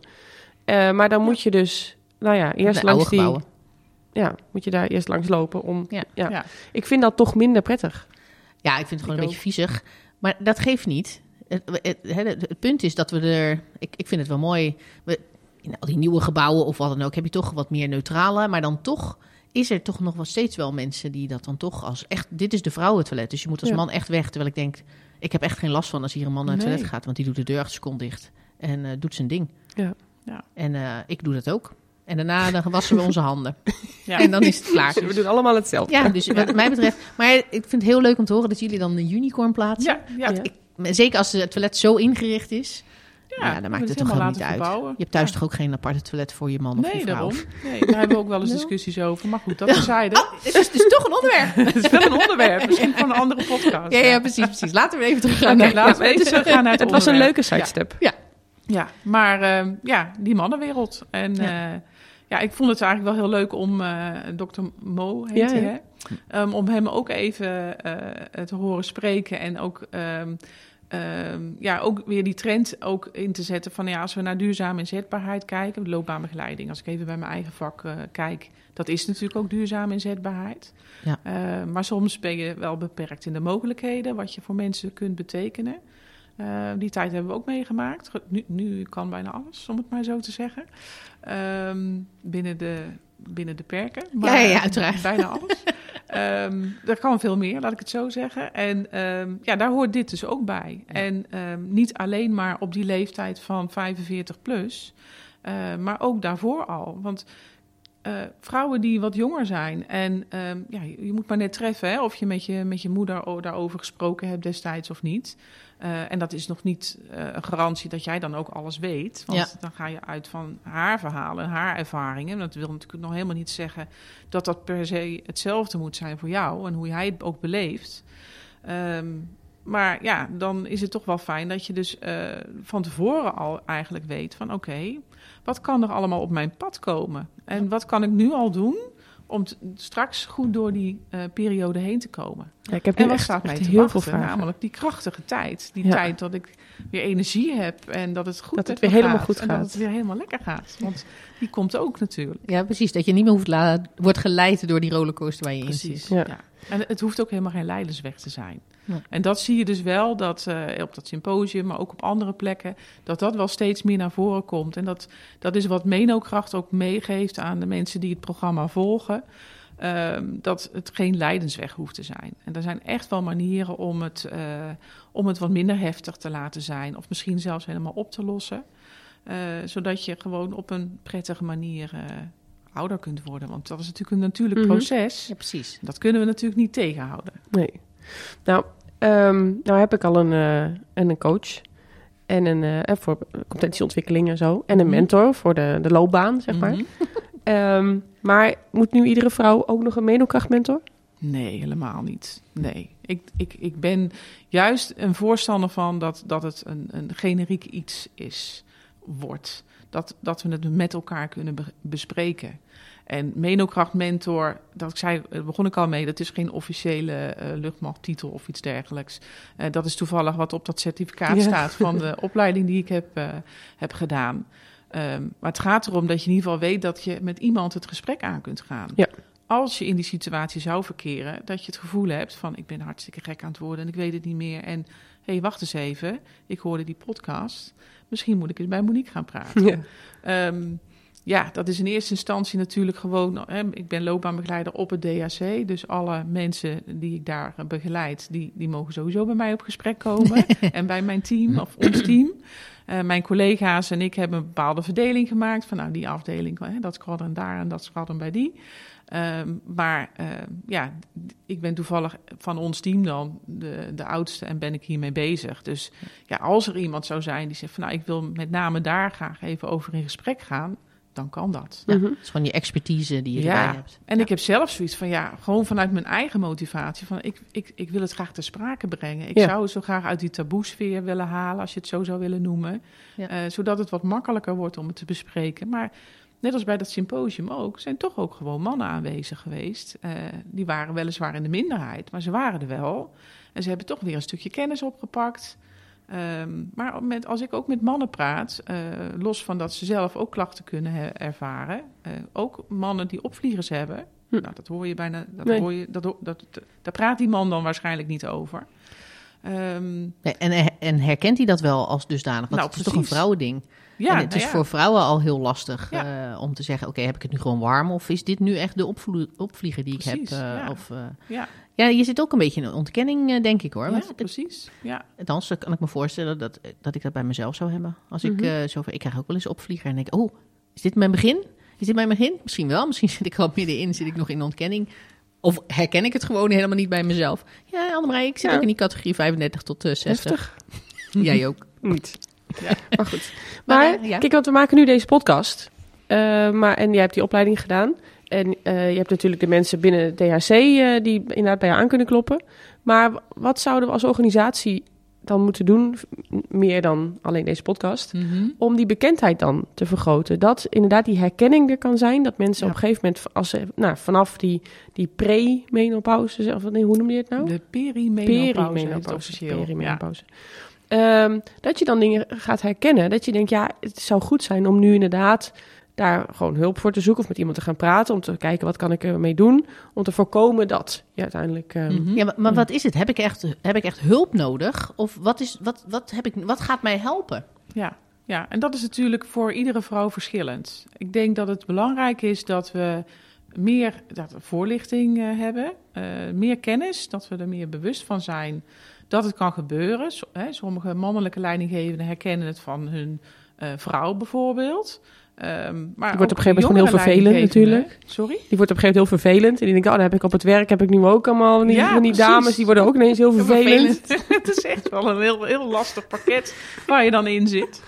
Eh, maar dan moet je dus, nou ja, eerst De langs oude die, gebouwen. Ja, moet je daar eerst langs lopen om, Ja. ja. Ja. Ik vind dat toch minder prettig. Ja, ik vind het gewoon Ik een beetje viezig. Maar dat geeft niet. Het, het, het, het punt is dat we er... Ik, ik vind het wel mooi. We, in al die nieuwe gebouwen of wat dan ook... heb je toch wat meer neutrale. Maar dan toch is er toch nog wel steeds wel mensen... die dat dan toch als echt... Dit is de vrouwentoilet. Dus je moet als Ja. man echt weg. Terwijl ik denk... Ik heb echt geen last van als hier een man naar het Nee. toilet gaat. Want die doet de deur acht seconden dicht. En eh, doet zijn ding. Ja. Ja. En eh, ik doe dat ook. En daarna dan wassen we onze handen. Ja. En dan is het klaar. We doen allemaal hetzelfde. Ja, dus wat mij betreft. Maar ik vind het heel leuk om te horen dat jullie dan een unicorn plaatsen. Ja, ja. Ja. Ik, zeker als het toilet zo ingericht is. Ja, dan maakt het toch helemaal gewoon niet laten uit. verbouwen. Je hebt thuis Ja. toch ook geen aparte toilet voor je man of je Nee, vrouw? daarom. Nee, daar hebben we ook wel eens Ja. discussies over. Maar goed, dat terzijde. Oh, het is dus toch een onderwerp. Het is wel een onderwerp. Misschien van een andere podcast. Ja, ja, precies, precies. Laten we even terug gaan. Naar- laten we even teruggaan naar het Het was een leuke sidestep. Ja, maar ehm, ja, die mannenwereld. En Ja. Ja. ik vond het eigenlijk wel heel leuk om eh Dr. Mo, heet Ja, hij, ja. hè? Ehm, om hem ook even eh, te horen spreken. En ook, ehm, ehm, ja, ook weer die trend ook in te zetten van... Ja, als we naar duurzame inzetbaarheid kijken, loopbaanbegeleiding... als ik even bij mijn eigen vak eh, kijk... dat is natuurlijk ook duurzame inzetbaarheid. Ja. Eh, maar soms ben je wel beperkt in de mogelijkheden... wat je voor mensen kunt betekenen. Eh, die tijd hebben we ook meegemaakt. Ge- Nu, nu kan bijna alles, om het maar zo te zeggen. Ehm, binnen, de, binnen de perken. Ja, ja, ja, uiteraard. Bijna alles. Ehm er kan veel meer, laat ik het zo zeggen. En ehm, ja, daar hoort dit dus ook bij. En niet alleen maar op die leeftijd van 45 plus, eh, maar ook daarvoor al. Want eh, vrouwen die wat jonger zijn en ja, je, je moet maar net treffen hè, of je met, je met je moeder daarover gesproken hebt destijds of niet. Eh, en dat is nog niet eh, een garantie dat jij dan ook alles weet. Want Ja. dan ga je uit van haar verhalen, haar ervaringen. Dat wil natuurlijk nog helemaal niet zeggen dat dat per se hetzelfde moet zijn voor jou en hoe jij het ook beleeft. Ehm, maar ja, dan is het toch wel fijn dat je dus eh, van tevoren al eigenlijk weet van oké, wat kan er allemaal op mijn pad komen? En wat kan ik nu al doen om t- straks goed door die eh, periode heen te komen? Ja, ik heb En wat echt, staat mij echt te heel wachten? veel vragen. Namelijk die krachtige tijd. Die Ja. tijd dat ik weer energie heb en dat het goed Dat het weer helemaal goed En dat gaat. het weer helemaal lekker gaat. Want die komt ook natuurlijk. Ja, precies. Dat je niet meer hoeft la- wordt geleid door die rollercoaster waar je in Precies. zit. Ja. Ja. En het hoeft ook helemaal geen leidersweg te zijn. Ja. En dat zie je dus wel, dat eh, op dat symposium, maar ook op andere plekken, dat dat wel steeds meer naar voren komt. En dat, dat is wat Menokracht ook meegeeft aan de mensen die het programma volgen. ehm, dat het geen leidensweg hoeft te zijn. En er zijn echt wel manieren om het, eh, om het wat minder heftig te laten zijn. Of misschien zelfs helemaal op te lossen. eh, zodat je gewoon op een prettige manier ouder kunt worden. Want dat is natuurlijk een natuurlijk Mhm. proces. Ja, precies. Dat kunnen we natuurlijk niet tegenhouden. Nee. Nou, ehm, nou heb ik al een, eh, en een coach. En een eh, voor competentieontwikkeling en zo. En een Mhm. mentor voor de, de loopbaan, zeg maar. Mhm. Ehm, maar moet nu iedere vrouw ook nog een menokrachtmentor? Nee, helemaal niet. Nee. Ik, ik, ik ben juist een voorstander van dat, dat het een, een generiek iets is, wordt. Dat, dat we het met elkaar kunnen be- bespreken. En Menokracht Mentor, dat zei, daar begon ik al mee, dat is geen officiële eh, luchtmachttitel of iets dergelijks. Eh, dat is toevallig wat op dat certificaat Ja. staat van de opleiding die ik heb, eh, heb gedaan. Ehm, maar het gaat erom dat je in ieder geval weet dat je met iemand het gesprek aan kunt gaan. Ja. Als je in die situatie zou verkeren, dat je het gevoel hebt van ik ben hartstikke gek aan het worden en ik weet het niet meer. En hé, hey, wacht eens even, ik hoorde die podcast. Misschien moet ik eens bij Monique gaan praten. Ja. Ehm, ja, dat is in eerste instantie natuurlijk gewoon. Hè, ik ben loopbaanbegeleider op het DHC. Dus alle mensen die ik daar begeleid, die, die mogen sowieso bij mij op gesprek komen. en bij mijn team of ons team. Eh, mijn collega's en ik hebben een bepaalde verdeling gemaakt. Van nou, die afdeling, hè, dat squadron daar en dat squadron bij die. Ehm, maar ehm, ja, ik ben toevallig van ons team dan de, de oudste en ben ik hiermee bezig. Dus ja, als er iemand zou zijn die zegt van nou, ik wil met name daar graag even over in gesprek gaan, dan kan dat. Ja, Mhm. Het is gewoon die expertise die je Ja. erbij hebt. En ik heb zelf zoiets van ja, gewoon vanuit mijn eigen motivatie van ik, ik, ik wil het graag ter sprake brengen. Ik Ja. zou het zo graag uit die taboesfeer willen halen, als je het zo zou willen noemen. Ja. Eh, zodat het wat makkelijker wordt om het te bespreken. Maar net als bij dat symposium ook, zijn toch ook gewoon mannen aanwezig geweest. Eh, die waren weliswaar in de minderheid, maar ze waren er wel. En ze hebben toch weer een stukje kennis opgepakt. Ehm, maar met, als ik ook met mannen praat, eh, los van dat ze zelf ook klachten kunnen ervaren, eh, ook mannen die opvliegers hebben, Hm. nou, dat hoor je bijna, dat Nee. hoor je, dat, dat, dat- daar praat die man dan waarschijnlijk niet over. Ehm, Nee, en, en herkent hij dat wel als dusdanig? Want Nou, het is toch een vrouwending? Ja, en het nou is ja. voor vrouwen al heel lastig Ja. eh, om te zeggen... oké, heb ik het nu gewoon warm? Of is dit nu echt de opvlieger die Precies, ik heb? eh, ja. Of, eh, ja, ja, je zit ook een beetje in een ontkenning, denk ik hoor. ja, het- precies. Ja, Althans, kan ik me voorstellen dat, dat ik dat bij mezelf zou hebben. Als ik Mhm. eh, zo van, ik krijg ook wel eens opvlieger en denk, oh, is dit mijn begin? Is dit mijn begin? Misschien wel. Misschien zit ik al middenin, zit ik nog in ontkenning. Of herken ik het gewoon helemaal niet bij mezelf? Ja, Annemarij, ik zit ook in die categorie 35 tot eh 60. Heftig. Jij ook. Niet. Ja. Maar goed. Maar, Maar, ja. kijk, want we maken nu deze podcast. Eh, maar, en jij hebt die opleiding gedaan. En eh, je hebt natuurlijk de mensen binnen het DHC eh, die inderdaad bij jou aan kunnen kloppen. Maar wat zouden we als organisatie dan moeten doen, meer dan alleen deze podcast, Mhm. om die bekendheid dan te vergroten? Dat inderdaad die herkenning er kan zijn, dat mensen Ja. op een gegeven moment, als ze, nou, vanaf die, die pre-menopauze, of nee, hoe noem je het nou? De perimenopauze het Perimenopauze. officieel. Ehm, dat je dan dingen gaat herkennen. Dat je denkt, ja, het zou goed zijn om nu inderdaad daar gewoon hulp voor te zoeken. Of met iemand te gaan praten. Om te kijken, wat kan ik ermee doen? Om te voorkomen dat je uiteindelijk... ehm, Mhm. Ja, maar, maar wat is het? Heb ik echt, heb ik echt hulp nodig? Of wat, is, wat, wat, heb ik, wat gaat mij helpen? Ja, ja, en dat is natuurlijk voor iedere vrouw verschillend. Ik denk dat het belangrijk is dat we meer dat we voorlichting eh, hebben, eh, meer kennis, dat we er meer bewust van zijn dat het kan gebeuren. So- hè, sommige mannelijke leidinggevenden herkennen het van hun eh, vrouw bijvoorbeeld. Ehm, maar Die wordt op een gegeven moment heel vervelend natuurlijk. Sorry? Die wordt op een gegeven moment heel vervelend. En die denkt, oh, dan heb ik op het werk heb ik nu ook allemaal van die, Ja, van die dames. Die worden ook ineens heel vervelend. het is echt wel een heel, heel lastig pakket waar je dan in zit.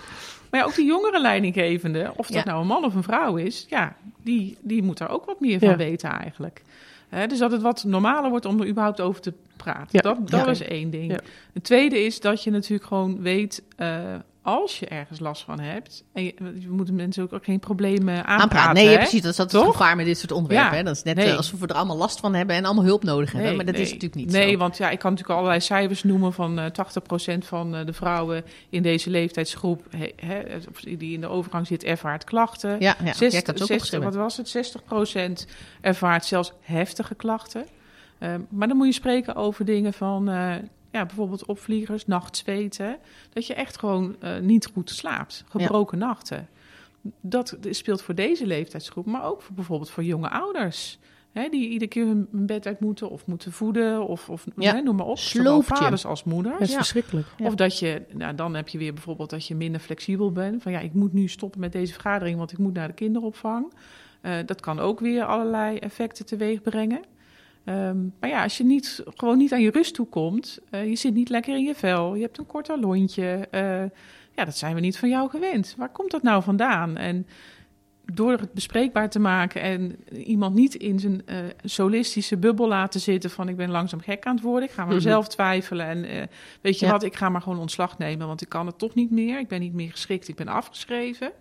Maar ja, ook die jongere leidinggevende, of dat Ja. nou een man of een vrouw is, ja, die, die moet daar ook wat meer van Ja. weten eigenlijk. Hè, dus dat het wat normaler wordt om er überhaupt over te praten. Ja. Dat, dat Ja. is één ding. Ja. Het tweede is dat je natuurlijk gewoon weet, eh, als je ergens last van hebt, en je, je moet mensen ook, ook geen problemen aanpraten. Aanpraten. Nee, ja, precies. Dat is altijd gevaar met dit soort onderwerpen. Ja. hè. Dat is net Nee. eh, alsof we er allemaal last van hebben en allemaal hulp nodig hebben. maar dat is natuurlijk niet Nee, zo. want ja, ik kan natuurlijk allerlei cijfers noemen van eh 80% van eh, de vrouwen in deze leeftijdsgroep, he- die in de overgang zit, ervaart klachten. Ja, ja. Zes- ja, ik had het ook 60 opgeschreven. wat was het? 60% ervaart zelfs heftige klachten. Ehm, maar dan moet je spreken over dingen van ja, bijvoorbeeld opvliegers, nachtzweten. Dat je echt gewoon eh, niet goed slaapt. Gebroken nachten. Dat speelt voor deze leeftijdsgroep, maar ook voor, bijvoorbeeld voor jonge ouders. Hè, die iedere keer hun bed uit moeten of moeten voeden of, of Ja. hè, noem maar op. Zowel vaders als moeders. Dat is Ja. verschrikkelijk. Of dat je, nou dan heb je weer bijvoorbeeld dat je minder flexibel bent. Van ja, ik moet nu stoppen met deze vergadering, want ik moet naar de kinderopvang. Eh, dat kan ook weer allerlei effecten teweeg brengen. Ehm, maar ja, als je niet, gewoon niet aan je rust toekomt, eh je zit niet lekker in je vel, je hebt een kort lontje. eh, ja, dat zijn we niet van jou gewend. Waar komt dat nou vandaan? En door het bespreekbaar te maken en iemand niet in zijn eh, solistische bubbel laten zitten van ik ben langzaam gek aan het worden, ik ga maar Mhm. zelf twijfelen en eh, weet je Ja. wat, ik ga maar gewoon ontslag nemen, want ik kan het toch niet meer, ik ben niet meer geschikt, ik ben afgeschreven.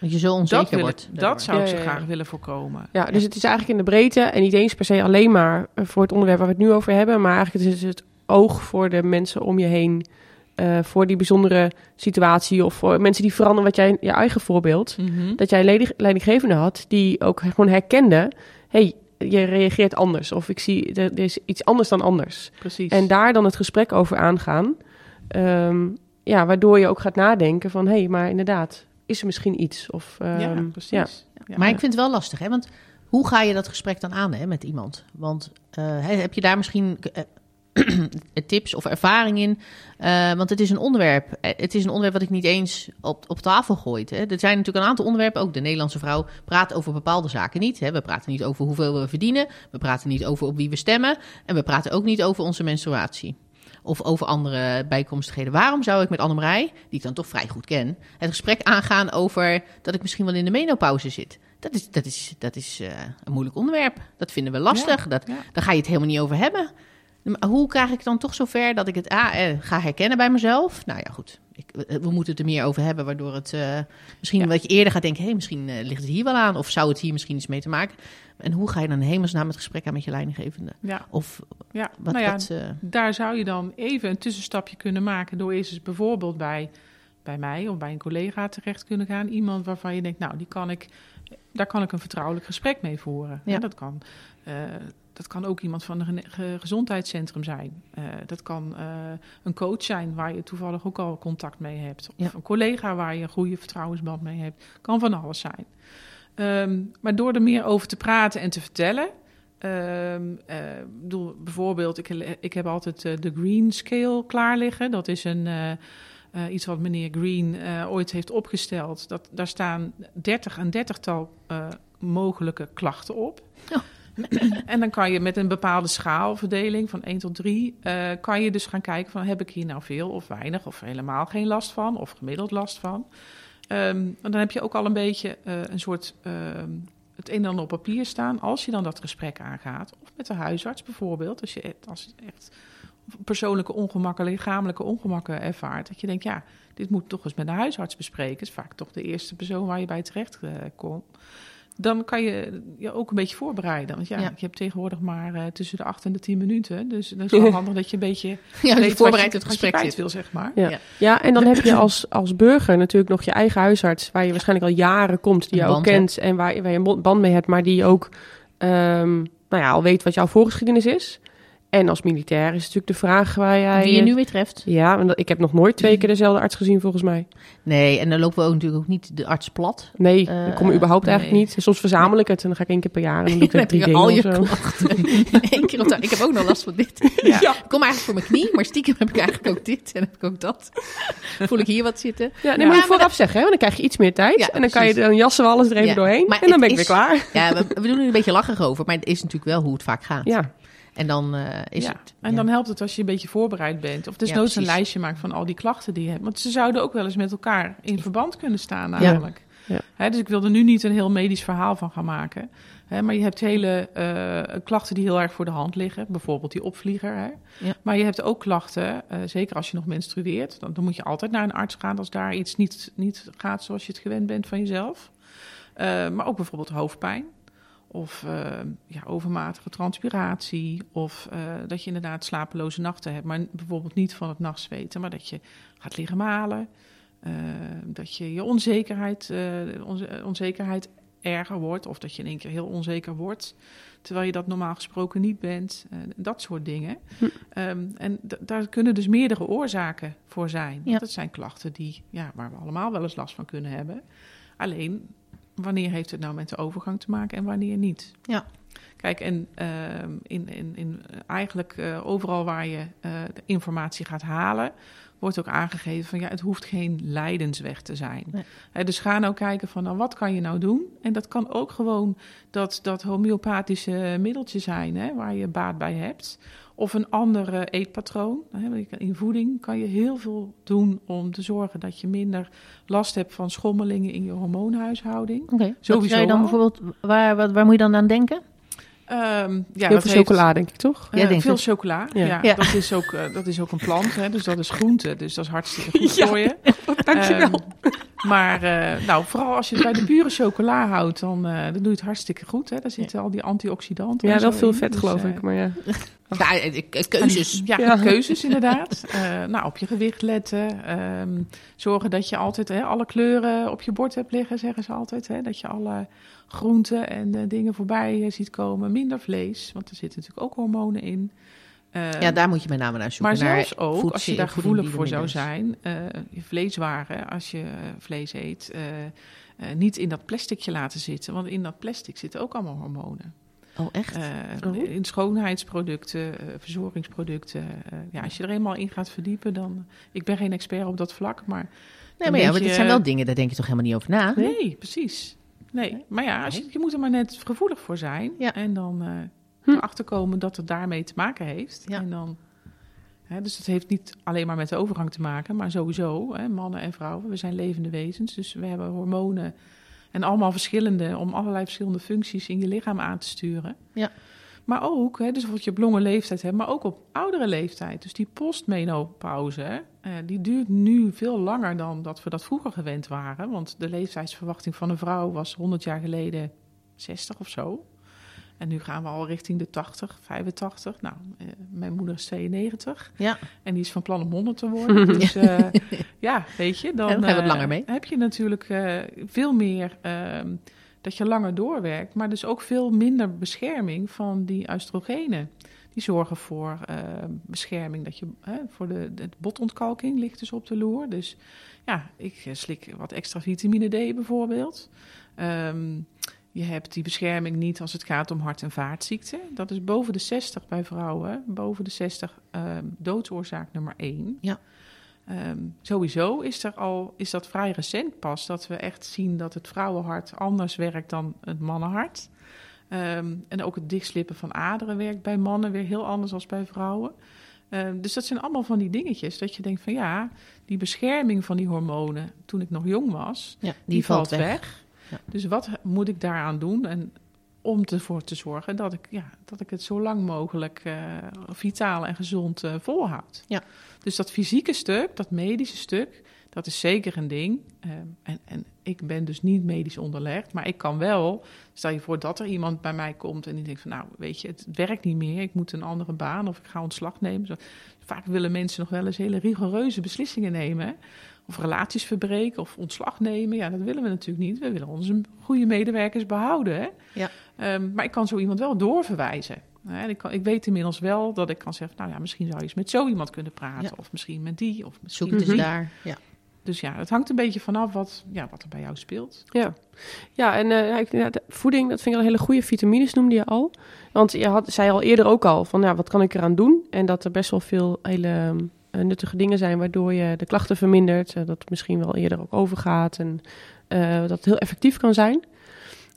Dat je zo onzeker Dat, wil ik- wordt. dat zou ik Ja, ze ja, ja. graag willen voorkomen. Ja, dus het is eigenlijk in de breedte en niet eens per se alleen maar eh, voor het onderwerp waar we het nu over hebben, maar eigenlijk is het oog voor de mensen om je heen, eh, voor die bijzondere situatie of voor mensen die veranderen, wat jij, je eigen voorbeeld, Mhm. dat jij ledig- leidinggevende had die ook gewoon herkende, hey, je reageert anders of ik zie, er, er is iets anders dan anders. Precies. En daar dan het gesprek over aangaan, Ehm, ja, waardoor je ook gaat nadenken van, hé, hey, maar inderdaad, is er misschien iets? Of, ja, ehm, precies. ja. Ja. Maar ik vind het wel lastig, hè? Want hoe ga je dat gesprek dan aan hè, met iemand? Want eh, heb je daar misschien eh, tips of ervaring in? Eh, want het is een onderwerp. eh, Het is een onderwerp wat ik niet eens op, op tafel gooit. Hè. Er zijn natuurlijk een aantal onderwerpen. Ook de Nederlandse vrouw praat over bepaalde zaken niet. Hè. We praten niet over hoeveel we verdienen. We praten niet over op wie we stemmen. En we praten ook niet over onze menstruatie. Of over andere bijkomstigheden. Waarom zou ik met Annemarij, die ik dan toch vrij goed ken, het gesprek aangaan over dat ik misschien wel in de menopauze zit? Dat is, dat is, dat is eh, een moeilijk onderwerp. Dat vinden we lastig. dat, ja. Daar ga je het helemaal niet over hebben. Hoe krijg ik dan toch zover dat ik het ah, eh, ga herkennen bij mezelf? Nou ja, goed. Ik, we we moeten het er meer over hebben, waardoor het eh, misschien Ja. wat je eerder gaat denken: hé, hey, misschien eh, ligt het hier wel aan, of zou het hier misschien iets mee te maken? En hoe ga je dan hemelsnaam het gesprek aan met je leidinggevende? Ja, Of ja. wat, nou ja, wat eh, daar zou je dan even een tussenstapje kunnen maken door eerst eens bijvoorbeeld bij, bij mij of bij een collega terecht kunnen gaan. Iemand waarvan je denkt, nou, die kan ik, daar kan ik een vertrouwelijk gesprek mee voeren. Ja. Dat, kan, eh, dat kan ook iemand van een gezondheidscentrum zijn. Eh, dat kan eh, een coach zijn waar je toevallig ook al contact mee hebt. Of Ja. een collega waar je een goede vertrouwensband mee hebt. Kan van alles zijn. Ehm, maar door er meer over te praten en te vertellen. ik bedoel, bijvoorbeeld, ik, ik heb altijd de Green Scale klaar liggen. Dat is een, iets wat meneer Green ooit heeft opgesteld. Dat, daar staan 30 een dertigtal eh, mogelijke klachten op. Oh. En dan kan je met een bepaalde schaalverdeling van 1 tot 3... eh, kan je dus gaan kijken van heb ik hier nou veel of weinig... of helemaal geen last van of gemiddeld last van. En dan heb je ook al een beetje eh, een soort... ehm, het een en ander op papier staan als je dan dat gesprek aangaat. Of met de huisarts bijvoorbeeld. Als je als echt persoonlijke ongemakken, lichamelijke ongemakken ervaart. Dat je denkt, ja, dit moet toch eens met de huisarts bespreken. is vaak toch de eerste persoon waar je bij terecht eh, komt. Dan kan je je ook een beetje voorbereiden. Want ja, Ja. je hebt tegenwoordig maar eh, tussen de 8 en de 10 minuten. Dus dat is wel handig dat je een beetje ja, weet wat voorbereid je- het wat je gesprek kwijt zit. wil, zeg maar. Ja. Ja. Ja. en dan heb je als, als burger natuurlijk nog je eigen huisarts, waar je waarschijnlijk al jaren komt, die Een je ook kent en waar, je- waar je een band mee hebt, maar die ook ehm, nou ja, al weet wat jouw voorgeschiedenis is. En als militair is natuurlijk de vraag waar jij... Wie je nu weer treft. Ja, want ik heb nog nooit twee keer dezelfde arts gezien volgens mij. Nee, en dan lopen we ook natuurlijk ook niet de arts plat. Nee, Eh, ik kom überhaupt nee. eigenlijk niet. Soms verzamel ik het en dan ga ik één keer per jaar en dan doe ik Dan er drie dingen al je zo. Eén keer op de... Ik heb ook nog last van dit. Ja. Ik kom eigenlijk voor mijn knie, maar stiekem heb ik eigenlijk ook dit en heb ik ook dat. Voel ik hier wat zitten. Ja, nee, Ja, moet je vooraf zeggen, hè? want dan krijg je iets meer tijd. En dan kan je dan jassen we alles er even doorheen. maar En dan ben ik weer klaar. Ja, we, we doen er een beetje lacherig over, maar het is natuurlijk wel hoe het vaak gaat. Ja, En dan eh, is Ja, het... En ja. dan helpt het als je een beetje voorbereid bent. Of desnoods precies. een lijstje maakt van al die klachten die je hebt. Want ze zouden ook wel eens met elkaar in verband kunnen staan namelijk. Ja. Hè, dus ik wil er nu niet een heel medisch verhaal van gaan maken. Hè, maar je hebt hele eh, klachten die heel erg voor de hand liggen. Bijvoorbeeld die opvlieger. Hè. Ja. Maar je hebt ook klachten, eh, zeker als je nog menstrueert. Dan, dan moet je altijd naar een arts gaan als daar iets niet, niet gaat zoals je het gewend bent van jezelf. Eh, maar ook bijvoorbeeld hoofdpijn. Of eh, ja, overmatige transpiratie. Of eh, dat je inderdaad slapeloze nachten hebt. Maar bijvoorbeeld niet van het nachtzweten. Maar dat je gaat liggen malen. eh, dat je je onzekerheid, onze- onzekerheid erger wordt. Of dat je in één keer heel onzeker wordt. Terwijl je dat normaal gesproken niet bent. dat soort dingen. Hm. Ehm, en daar kunnen dus meerdere oorzaken voor zijn. Ja. Dat zijn klachten die, ja, waar we allemaal wel eens last van kunnen hebben. Alleen, wanneer heeft het nou met de overgang te maken en wanneer niet? Ja. Kijk, en ehm, in, in, in, eh, eigenlijk eh, overal waar je eh, de informatie gaat halen, wordt ook aangegeven van ja, het hoeft geen lijdensweg te zijn. Nee. Dus ga nou kijken van nou, wat kan je nou doen? En dat kan ook gewoon dat, dat homeopathische middeltje zijn hè, waar je baat bij hebt. Of een ander eetpatroon. In voeding kan je heel veel doen om te zorgen dat je minder last hebt van schommelingen in je hormoonhuishouding. Oké, Sowieso zou je dan al. bijvoorbeeld... Waar, waar moet je dan aan denken? Ehm, ja, heel dat veel heeft- chocola denk ik toch? Denkt veel het. chocola. Ja. Ja. Ja. Dat, is ook, eh, dat is ook een plant, hè, dus dat is groente. Dus dat is hartstikke goed Ja. voor je. Dankjewel. Ehm, maar eh, nou, vooral als je het bij de pure chocola houdt, dan, eh, dan doe je het hartstikke goed. Hè. Daar zitten al die antioxidanten. ja, wel veel in. vet Dus, geloof ik. Maar ja. Ja, keuzes. Ja, Ja. keuzes inderdaad. Eh, nou, op je gewicht letten. Ehm, zorgen dat je altijd hè, alle kleuren op je bord hebt liggen, zeggen ze altijd. Hè, dat je alle groenten en eh, dingen voorbij eh, ziet komen. Minder vlees, want er zitten natuurlijk ook hormonen in. Ehm, Ja, daar moet je met name naar zoeken. maar naar zelfs ook, als je daar gevoelig voor zou zijn, eh, je vleeswaren, als je vlees eet, eh, eh, niet in dat plasticje laten zitten. Want in dat plastic zitten ook allemaal hormonen. Oh, echt? Eh, Oh. In schoonheidsproducten, eh, verzorgingsproducten. eh, ja, als je er eenmaal in gaat verdiepen, dan... Ik ben geen expert op dat vlak, maar... nee, maar ja, beetje- dit zijn wel dingen, daar denk je toch helemaal niet over na? Nee, precies. Nee, maar ja, als je, je moet er maar net gevoelig voor zijn. Ja. En dan eh Hm. erachter komen dat het daarmee te maken heeft. Ja. En dan, hè, dus het heeft niet alleen maar met de overgang te maken, maar sowieso, hè, mannen en vrouwen, we zijn levende wezens. Dus we hebben hormonen en allemaal verschillende, om allerlei verschillende functies in je lichaam aan te sturen. Ja. Maar ook, hè, dus bijvoorbeeld je op jonge leeftijd hebt, maar ook op oudere leeftijd. Dus die postmenopauze, eh, die duurt nu veel langer dan dat we dat vroeger gewend waren. Want de leeftijdsverwachting van een vrouw was 100 jaar geleden 60 of zo. En nu gaan we al richting de 80, 85. Nou, eh, mijn moeder is 92 Ja. en die is van plan om 100 te worden. Dus eh, ja, weet je, dan, Ja, dan ga je wat eh, langer mee. heb je natuurlijk veel meer ehm, dat je langer doorwerkt, maar dus ook veel minder bescherming van die oestrogenen. Die zorgen voor eh, bescherming, dat je voor de, de botontkalking ligt dus op de loer. Dus ja, ik slik wat extra vitamine D bijvoorbeeld. Ehm, je hebt die bescherming niet als het gaat om hart- en vaatziekten. Dat is boven de 60 bij vrouwen. Boven de 60 ehm, doodsoorzaak nummer 1. Ja. Ehm, sowieso is, er al, is dat vrij recent pas dat we echt zien dat het vrouwenhart anders werkt dan het mannenhart. Ehm, en ook het dichtslippen van aderen werkt bij mannen weer heel anders dan bij vrouwen. Dus dat zijn allemaal van die dingetjes dat je denkt van ja, die bescherming van die hormonen toen ik nog jong was, Ja, die, valt weg. Ja. Dus wat moet ik daaraan doen? En om ervoor te zorgen dat ik, ja, dat ik het zo lang mogelijk eh, vitaal en gezond eh, volhoud. Ja. Dus dat fysieke stuk, dat medische stuk, dat is zeker een ding. Ehm, en, en ik ben dus niet medisch onderlegd, maar ik kan wel. Stel je voor dat er iemand bij mij komt en die denkt van, nou, weet je, het werkt niet meer, ik moet een andere baan of ik ga ontslag nemen. Zo. Vaak willen mensen nog wel eens hele rigoureuze beslissingen nemen. Of relaties verbreken of ontslag nemen. Ja, dat willen we natuurlijk niet. We willen onze goede medewerkers behouden. Hè? Ja. Ehm, maar ik kan zo iemand wel doorverwijzen. Hè, En ik, kan, ik weet inmiddels wel dat ik kan zeggen, nou ja, misschien zou je eens met zo iemand kunnen praten. Ja. Of misschien met die, of misschien Zoek die. daar. Ja. Dus ja, het hangt een beetje vanaf wat, ja, wat er bij jou speelt. Ja, ja en eh, ja, ik- ja, de voeding, dat vind ik een hele goede. Vitamines noemde je al. Want je had, zei al eerder ook al van, ja, wat kan ik eraan doen? En dat er best wel veel hele nuttige dingen zijn... waardoor je de klachten vermindert. eh, dat het misschien wel eerder ook overgaat. En eh, dat het heel effectief kan zijn.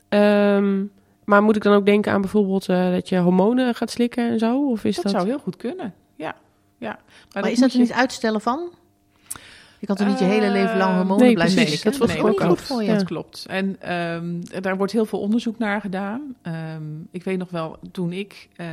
Ehm, maar moet ik dan ook denken aan bijvoorbeeld eh, dat je hormonen gaat slikken en zo? Of is Dat, dat... zou heel goed kunnen, ja. ja. Maar, dat is dat er je- niet uitstellen van? Je kan toch niet je hele leven lang Eh, hormonen nee, blijven precies. slikken? Dat was Nee, ook klopt. voor je. Dat klopt. En ehm, daar wordt heel veel onderzoek naar gedaan. Ehm, ik weet nog wel, toen ik, eh,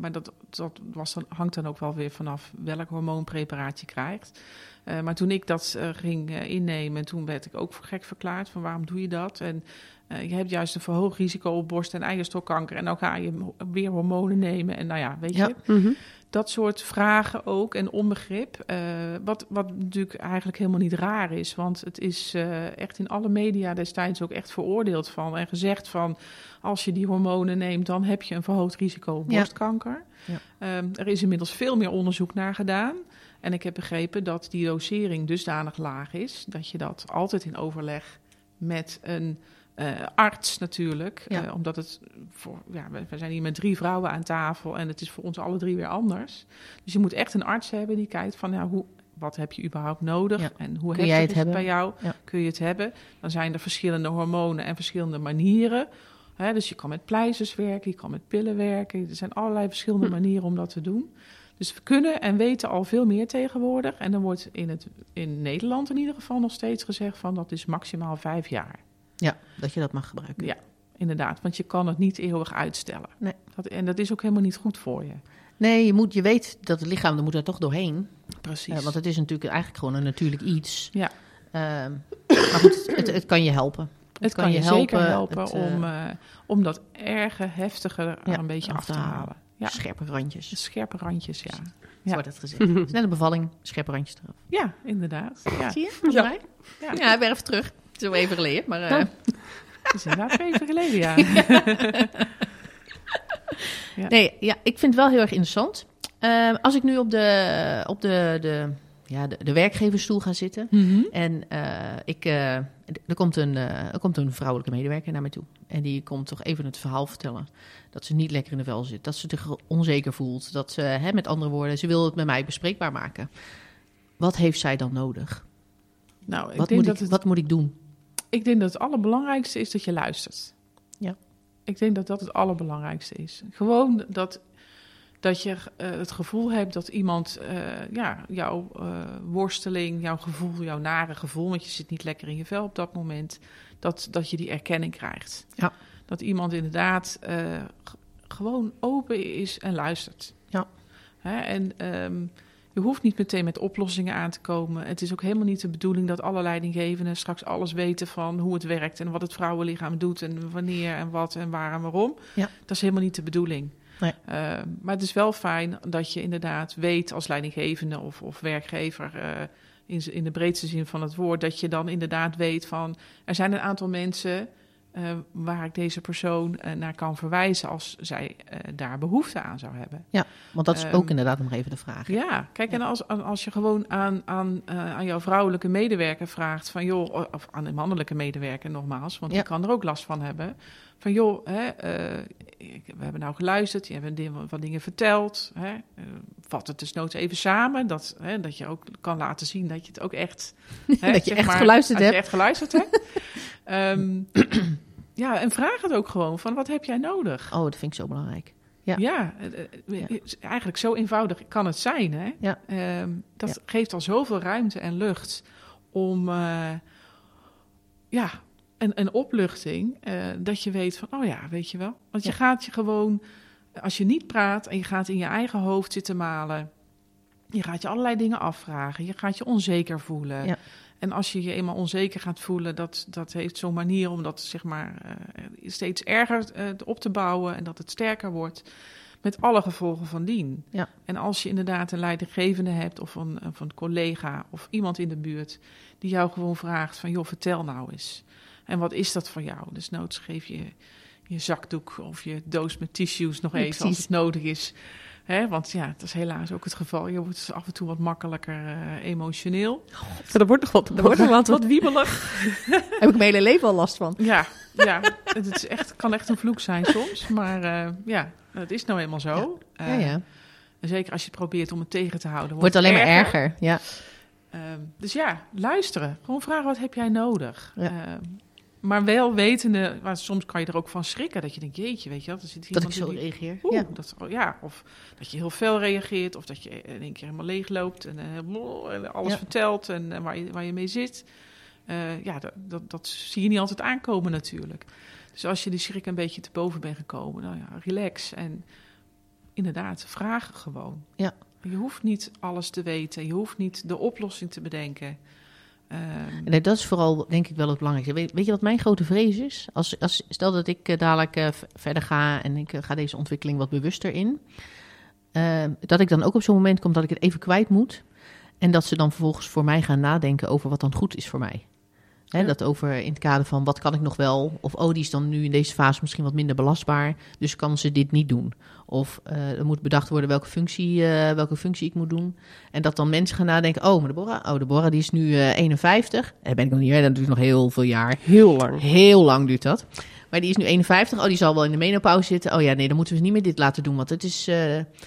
maar dat, dat was dan, hangt dan ook wel weer vanaf welk hormoonpreparaat je krijgt. Eh, maar toen ik dat eh, ging eh, innemen, toen werd ik ook voor gek verklaard van waarom doe je dat? En eh, je hebt juist een verhoogd risico op borst- en eierstokkanker. En dan ga je weer hormonen nemen. En nou ja, weet Ja. je, Mhm. Dat soort vragen ook en onbegrip. eh, wat, wat natuurlijk eigenlijk helemaal niet raar is. Want het is eh, echt in alle media destijds ook echt veroordeeld van. En gezegd van als je die hormonen neemt, dan heb je een verhoogd risico op borstkanker. Ja. Ehm, er is inmiddels veel meer onderzoek naar gedaan. En ik heb begrepen dat die dosering dusdanig laag is dat je dat altijd in overleg met een eh, arts natuurlijk. Ja. eh, omdat het voor, ja, we, we zijn hier met drie vrouwen aan tafel en het is voor ons alle drie weer anders. Dus je moet echt een arts hebben die kijkt van ja, hoe, wat heb je überhaupt nodig Ja. en hoe jij het bij jou? Ja. Kun je het hebben? Dan zijn er verschillende hormonen en verschillende manieren. Hè, dus je kan met pleisters werken, je kan met pillen werken. Er zijn allerlei verschillende Hm. manieren om dat te doen. Dus we kunnen en weten al veel meer tegenwoordig. En dan wordt in, het, in Nederland in ieder geval nog steeds gezegd van dat is maximaal vijf jaar. Ja, dat je dat mag gebruiken. Ja, inderdaad. Want je kan het niet eeuwig uitstellen. Nee. Dat, en dat is ook helemaal niet goed voor je. Nee, je, moet, je weet dat het lichaam er moet er toch doorheen. Precies. Eh, want het is natuurlijk eigenlijk gewoon een natuurlijk iets. Ja. Ehm, maar goed, het, het kan je helpen. het kan, je, zeker helpen het, eh, om, eh, om dat erge, heftige er Ja, een beetje af te halen. halen. Ja, Scherpe randjes. scherpe randjes, ja. Zo Ja. wordt het gezegd. Het is net een bevalling, scherpe randjes eraf. Ja, inderdaad. Ja, Zie je? Ja. Ja, Ja. even terug. Het is wel even geleden, maar... eh, het is inderdaad even geleden, ja. Ja. Nee, ja, ik vind het wel heel erg interessant. Eh, als ik nu op de, op de, de, ja, de, de werkgeversstoel ga zitten... Mhm. En eh, ik, eh, er, komt een, er komt een vrouwelijke medewerker naar mij toe. En die komt toch even het verhaal vertellen. Dat ze niet lekker in de vel zit. Dat ze zich onzeker voelt. Dat ze, hè, met andere woorden, ze wil het met mij bespreekbaar maken. Wat heeft zij dan nodig? Nou, ik Wat, denk, moet dat ik, het, wat moet ik doen? Ik denk dat het allerbelangrijkste is dat je luistert. Ja. Ik denk dat dat het allerbelangrijkste is. Gewoon dat, dat je eh, het gevoel hebt dat iemand eh, ja, jouw eh, worsteling, jouw gevoel, jouw nare gevoel, want je zit niet lekker in je vel op dat moment, dat, dat je die erkenning krijgt. Ja. Dat iemand inderdaad gewoon open is en luistert. Ja. Hè, en ehm, je hoeft niet meteen met oplossingen aan te komen. Het is ook helemaal niet de bedoeling dat alle leidinggevenden straks alles weten van hoe het werkt en wat het vrouwenlichaam doet en wanneer en wat en waar en waarom. Ja. Dat is helemaal niet de bedoeling. Nee. Eh, maar het is wel fijn dat je inderdaad weet als leidinggevende of, of werkgever, eh, in, in de breedste zin van het woord, dat je dan inderdaad weet van er zijn een aantal mensen eh, waar ik deze persoon eh, naar kan verwijzen als zij eh, daar behoefte aan zou hebben. Want dat is Ehm, ook inderdaad nog even de vraag. Ja, kijk, en als, als je gewoon aan, aan, aan jouw vrouwelijke medewerker vraagt van joh, of aan de mannelijke medewerker nogmaals, want Ja. die kan er ook last van hebben. Van joh, hè, we hebben nou geluisterd, je hebt een ding- wat dingen verteld. Hè, vat het dus nooit even samen, dat, hè, dat je ook kan laten zien dat je het ook echt... hè, Dat je zeg echt maar, geluisterd dat je hebt. echt geluisterd hebt. Ehm, ja, en vraag het ook gewoon van wat heb jij nodig? Oh, dat vind ik zo belangrijk. Ja. Ja, eh, eh, Ja. eigenlijk zo eenvoudig kan het zijn. Hè? Ja. Ehm, dat Ja. geeft al zoveel ruimte en lucht om eh, ja, een, een opluchting. dat je weet van, oh ja, weet je wel. Want je gaat je gewoon, als je niet praat en je gaat in je eigen hoofd zitten malen. Je gaat je allerlei dingen afvragen. Je gaat je onzeker voelen. Ja. En als je je eenmaal onzeker gaat voelen, dat, dat heeft zo'n manier om dat zeg maar eh, steeds erger eh, op te bouwen en dat het sterker wordt. Met alle gevolgen van dien. Ja. En als je inderdaad een leidinggevende hebt of een, of een collega of iemand in de buurt die jou gewoon vraagt van joh, vertel nou eens. En wat is dat voor jou? Dus noods geef je je zakdoek of je doos met tissues nog Ja, even als het nodig is. Hè, want ja, dat is helaas ook het geval. Je wordt af en toe wat makkelijker eh, emotioneel. Er wordt nog wat, Er wordt nog wat- wat wiebelig. Heb ik mijn hele leven al last van. Ja, ja het is echt, kan echt een vloek zijn soms. Maar eh, ja, het is nou eenmaal zo. Ja, Eh, ja. en zeker als je het probeert om het tegen te houden. Wordt het alleen maar erger. Ja. Ehm, dus ja, luisteren. Gewoon vragen, wat heb jij nodig? Ja. Ehm, maar wel wetende, maar soms kan je er ook van schrikken. Dat je denkt, jeetje, weet je wel. Er zit Dat ik zo die- reageer. Oeh, Ja. dat, oh ja, of dat je heel fel reageert. Of dat je in één keer helemaal leeg loopt en, eh, alles Ja. vertelt en eh, waar, je, waar je mee zit. Eh, ja, dat, dat, dat zie je niet altijd aankomen natuurlijk. Dus als je die schrik een beetje te boven bent gekomen, nou ja, relax. En inderdaad, vragen gewoon. Ja. Je hoeft niet alles te weten. Je hoeft niet de oplossing te bedenken. Ehm, Nee, dat is vooral denk ik wel het belangrijkste. Weet, weet je wat mijn grote vrees is? Als, als, stel dat ik eh, dadelijk eh, verder ga en ik eh, ga deze ontwikkeling wat bewuster in. eh, dat ik dan ook op zo'n moment kom dat ik het even kwijt moet. En dat ze dan vervolgens voor mij gaan nadenken over wat dan goed is voor mij. Hè, Ja. Dat over in het kader van wat kan ik nog wel? Of oh, die is dan nu in deze fase misschien wat minder belastbaar. Dus kan ze dit niet doen. Of eh, er moet bedacht worden welke functie, eh, welke functie ik moet doen. En dat dan mensen gaan nadenken: oh, maar Deborah, oh, Deborah die is nu eh 51. En ben ik nog niet, hè, dat duurt nog heel veel jaar. Heel lang. Heel lang duurt dat. Maar die is nu 51. Oh, die zal wel in de menopauze zitten. Oh ja, nee, dan moeten we niet meer dit laten doen. Want het is, eh,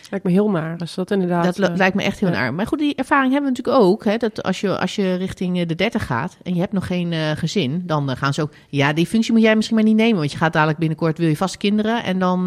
Lijkt me heel naar. Dus dat inderdaad... dat eh, lijkt me echt heel ja. naar. Maar goed, die ervaring hebben we natuurlijk ook. Hè, dat als je, als je richting eh, de 30 gaat en je hebt nog geen gezin, dan gaan ze ook. Ja, die functie moet jij misschien maar niet nemen. Want je gaat dadelijk binnenkort wil je vast kinderen. En dan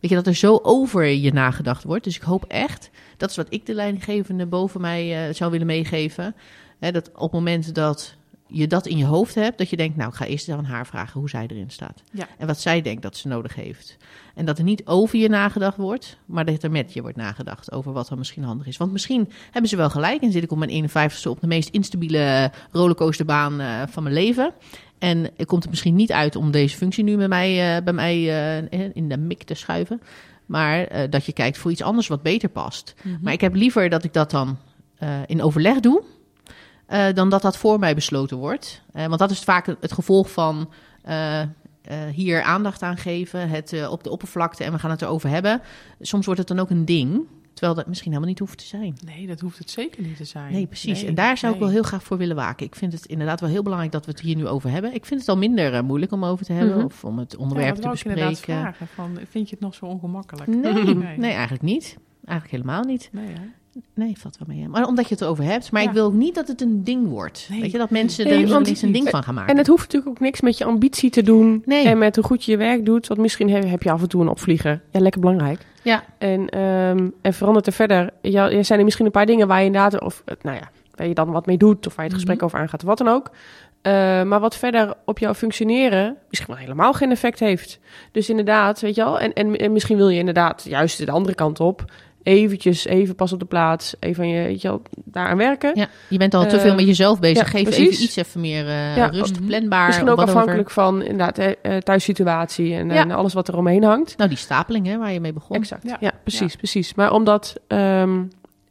weet je dat er zo over je nagedacht wordt. Dus ik hoop echt, dat is wat ik de leidinggevende boven mij zou willen meegeven. Hè, dat op het moment dat je dat in je hoofd hebt, dat je denkt, nou, ik ga eerst aan haar vragen hoe zij erin staat. Ja. En wat zij denkt dat ze nodig heeft. En dat er niet over je nagedacht wordt, maar dat er met je wordt nagedacht over wat dan misschien handig is. Want misschien hebben ze wel gelijk en zit ik op mijn 51ste op de meest instabiele rollercoasterbaan eh, van mijn leven. En ik komt het misschien niet uit om deze functie nu bij mij, eh, bij mij eh, in de mik te schuiven. Maar dat je kijkt voor iets anders wat beter past. mhm. Maar ik heb liever dat ik dat dan in overleg doe, eh, dan dat dat voor mij besloten wordt. Eh, want dat is vaak het gevolg van eh, hier aandacht aan geven, het op de oppervlakte en we gaan het erover hebben. Soms wordt het dan ook een ding, terwijl dat misschien helemaal niet hoeft te zijn. Nee, dat hoeft het zeker niet te zijn. Nee, precies. Nee, en daar zou ik wel heel graag voor willen waken. Ik vind het inderdaad wel heel belangrijk dat we het hier nu over hebben. Ik vind het al minder moeilijk om over te hebben Mhm. of om het onderwerp te bespreken. vragen. Van, vind je het nog zo ongemakkelijk? Nee, nee, eigenlijk niet. Eigenlijk helemaal niet. Nee, hè? Nee, valt wel mee. Maar omdat je het erover hebt. Maar Ja. ik wil ook niet dat het een ding wordt. Nee. Weet je, dat mensen Nee, er ineens een ding van gaan maken. En het hoeft natuurlijk ook niks met je ambitie te doen. Nee. En met hoe goed je je werk doet. Want misschien heb, je af en toe een opvlieger. Ja, lekker belangrijk. Ja. En, ehm, en verandert er verder. Ja, er zijn er misschien een paar dingen waar je inderdaad... Of, eh, nou ja, waar je dan wat mee doet. Of waar je het gesprek Mhm. over aangaat. Of wat dan ook. Eh, maar wat verder op jouw functioneren misschien wel helemaal geen effect heeft. Dus inderdaad, weet je wel. En, en, en misschien wil je inderdaad juist de andere kant op. Eventjes, even pas op de plaats. Even aan je, weet je wel, daaraan werken. Ja, je bent al te Eh, veel met jezelf bezig. ja, Geef precies. even iets even meer eh, Ja. rust, Mhm. planbaar. Misschien ook afhankelijk van inderdaad eh, eh, thuissituatie en, Ja. en alles wat er omheen hangt. Nou, die stapeling hè, waar je mee begon. Exact. Ja, Ja. precies, precies. Maar omdat ehm,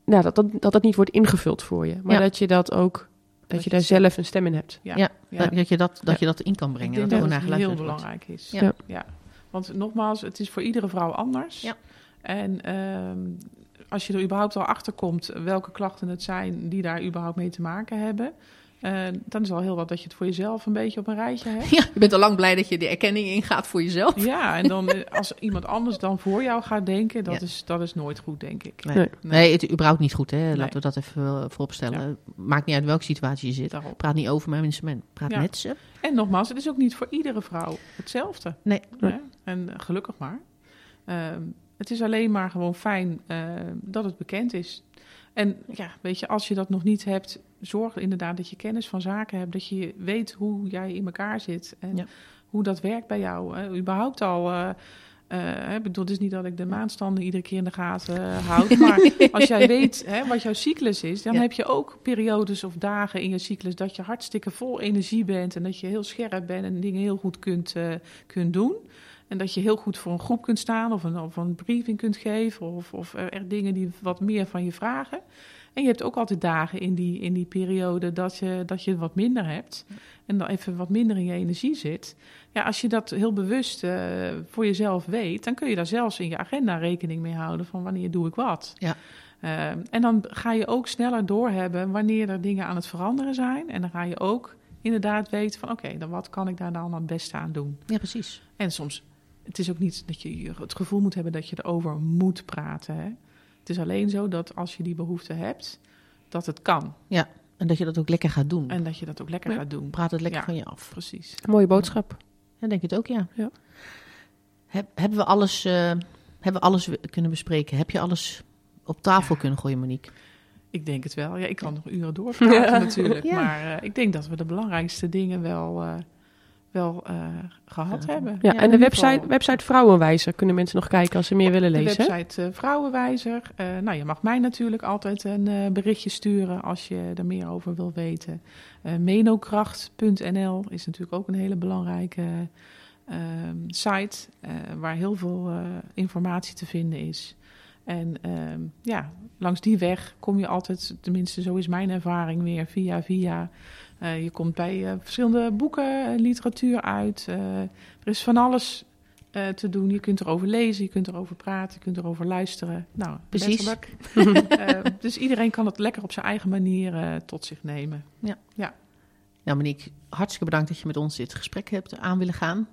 nou, dat, dat, dat dat niet wordt ingevuld voor je, maar Ja. dat je dat ook dat, je je daar zelf een stem in hebt. Ja. Dat, dat je dat, dat Ja. je dat in kan Ik brengen. denk dat dat het heel wordt. belangrijk is. Ja. Ja. Want nogmaals, het is voor iedere vrouw anders. Ja. En ehm, als je er überhaupt al achter komt welke klachten het zijn die daar überhaupt mee te maken hebben, eh, dan is al heel wat dat je het voor jezelf een beetje op een rijtje hebt. Ja, je bent al lang blij dat je de erkenning ingaat voor jezelf. Ja, en dan eh, als iemand anders dan voor jou gaat denken, dat, Ja. is, dat is nooit goed, denk ik. Nee, Nee. nee. het is überhaupt niet goed. Hè? Nee. Laten we dat even eh, vooropstellen. Maakt niet uit welke situatie je zit. Daarop. Praat niet over mensen, men praat Ja. met ze. En nogmaals, het is ook niet voor iedere vrouw hetzelfde. Nee. En gelukkig maar. Ehm, het is alleen maar gewoon fijn eh, dat het bekend is. En ja, weet je, als je dat nog niet hebt, zorg inderdaad dat je kennis van zaken hebt. Dat je weet hoe jij in elkaar zit en Ja. hoe dat werkt bij jou. Hè. Überhaupt al. eh eh, ik bedoel, het is niet dat ik de maanstanden iedere keer in de gaten eh, houd. Maar als jij weet hè, wat jouw cyclus is, dan Ja. heb je ook periodes of dagen in je cyclus dat je hartstikke vol energie bent en dat je heel scherp bent en dingen heel goed kunt, eh, kunt doen. En dat je heel goed voor een groep kunt staan of een, of een briefing kunt geven of, of er dingen die wat meer van je vragen. En je hebt ook altijd dagen in die, in die periode dat je, dat je wat minder hebt. En dan even wat minder in je energie zit. Ja, als je dat heel bewust uh, voor jezelf weet, dan kun je daar zelfs in je agenda rekening mee houden van wanneer doe ik wat. Ja. Uh, en dan ga je ook sneller doorhebben wanneer er dingen aan het veranderen zijn. En dan ga je ook inderdaad weten van oké, dan wat kan ik daar dan het beste aan doen. Ja, precies. En soms, het is ook niet dat je het gevoel moet hebben dat je erover moet praten. Hè? Het is alleen zo dat als je die behoefte hebt, dat het kan. Ja, en dat je dat ook lekker gaat doen. En dat je dat ook lekker Ja. gaat doen. Praat het lekker Ja. van je af. Precies. Mooie boodschap. Ja, denk het ook, ja. Ja. Heb, hebben, we alles, eh, hebben we alles kunnen bespreken? Heb je alles op tafel kunnen gooien, Monique? Ik denk het wel. Ja, ik kan nog uren doorpraten Ja. natuurlijk. Ja. Maar eh, ik denk dat we de belangrijkste dingen wel, eh, wel eh, gehad Ja. hebben. Ja, en de website, geval. website Vrouwenwijzer kunnen mensen nog kijken als ze meer willen De lezen. website eh, Vrouwenwijzer. Eh, nou, je mag mij natuurlijk altijd een eh, berichtje sturen als je er meer over wil weten. Eh menokracht.nl is natuurlijk ook een hele belangrijke ehm, site eh, waar heel veel eh, informatie te vinden is. En ehm, ja, langs die weg kom je altijd, tenminste zo is mijn ervaring weer, via via. Eh, je komt bij eh, verschillende boeken, literatuur uit. Eh, er is van alles eh, te doen. Je kunt erover lezen, je kunt erover praten, je kunt erover luisteren. Nou, Precies. Eh, dus iedereen kan het lekker op zijn eigen manier eh, tot zich nemen. Nou, Monique, hartstikke bedankt dat je met ons dit gesprek hebt aan willen gaan.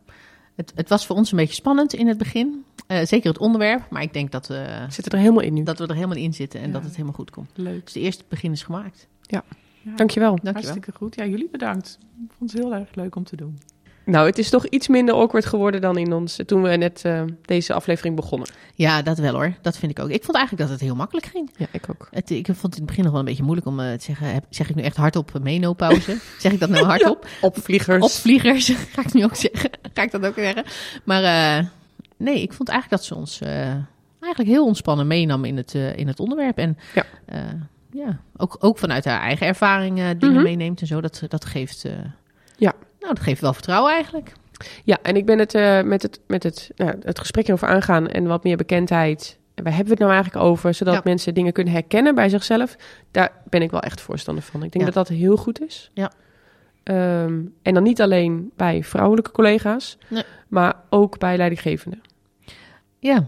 Het, het was voor ons een beetje spannend in het begin. Eh, zeker het onderwerp, maar ik denk dat we, Zit er helemaal in nu. dat we er helemaal in zitten en Ja. dat het helemaal goed komt. Leuk. Dus de eerste begin is gemaakt. Ja, Dankjewel. Dankjewel. Hartstikke goed. Ja, jullie bedankt. Ik vond het heel erg leuk om te doen. Nou, het is toch iets minder awkward geworden dan in ons, toen we net eh, deze aflevering begonnen. Ja, dat wel hoor. Dat vind ik ook. Ik vond eigenlijk dat het heel makkelijk ging. Ja, ik ook. Het, ik vond het in het begin nog wel een beetje moeilijk om eh, te zeggen. Heb, zeg ik nu echt hardop uh, menopauze? zeg ik dat nou hardop? Opvliegers. Opvliegers, ga ik nu ook zeggen. Ga ik dat ook zeggen. Maar eh, nee, ik vond eigenlijk dat ze ons eh, eigenlijk heel ontspannen meenam in het, eh, in het onderwerp. En Ja. Ja, ook, ook vanuit haar eigen ervaring eh, dingen Mhm. meeneemt en zo. Dat, dat geeft... eh, Ja. Nou, dat geeft wel vertrouwen eigenlijk. Ja, en ik ben het eh, met, het, met het, nou, het gesprek over aangaan en wat meer bekendheid. En waar hebben we het nou eigenlijk over? Zodat Ja. mensen dingen kunnen herkennen bij zichzelf. Daar ben ik wel echt voorstander van. Ik denk Ja. dat dat heel goed is. Ja. Ehm, en dan niet alleen bij vrouwelijke collega's, Nee. maar ook bij leidinggevenden. Ja.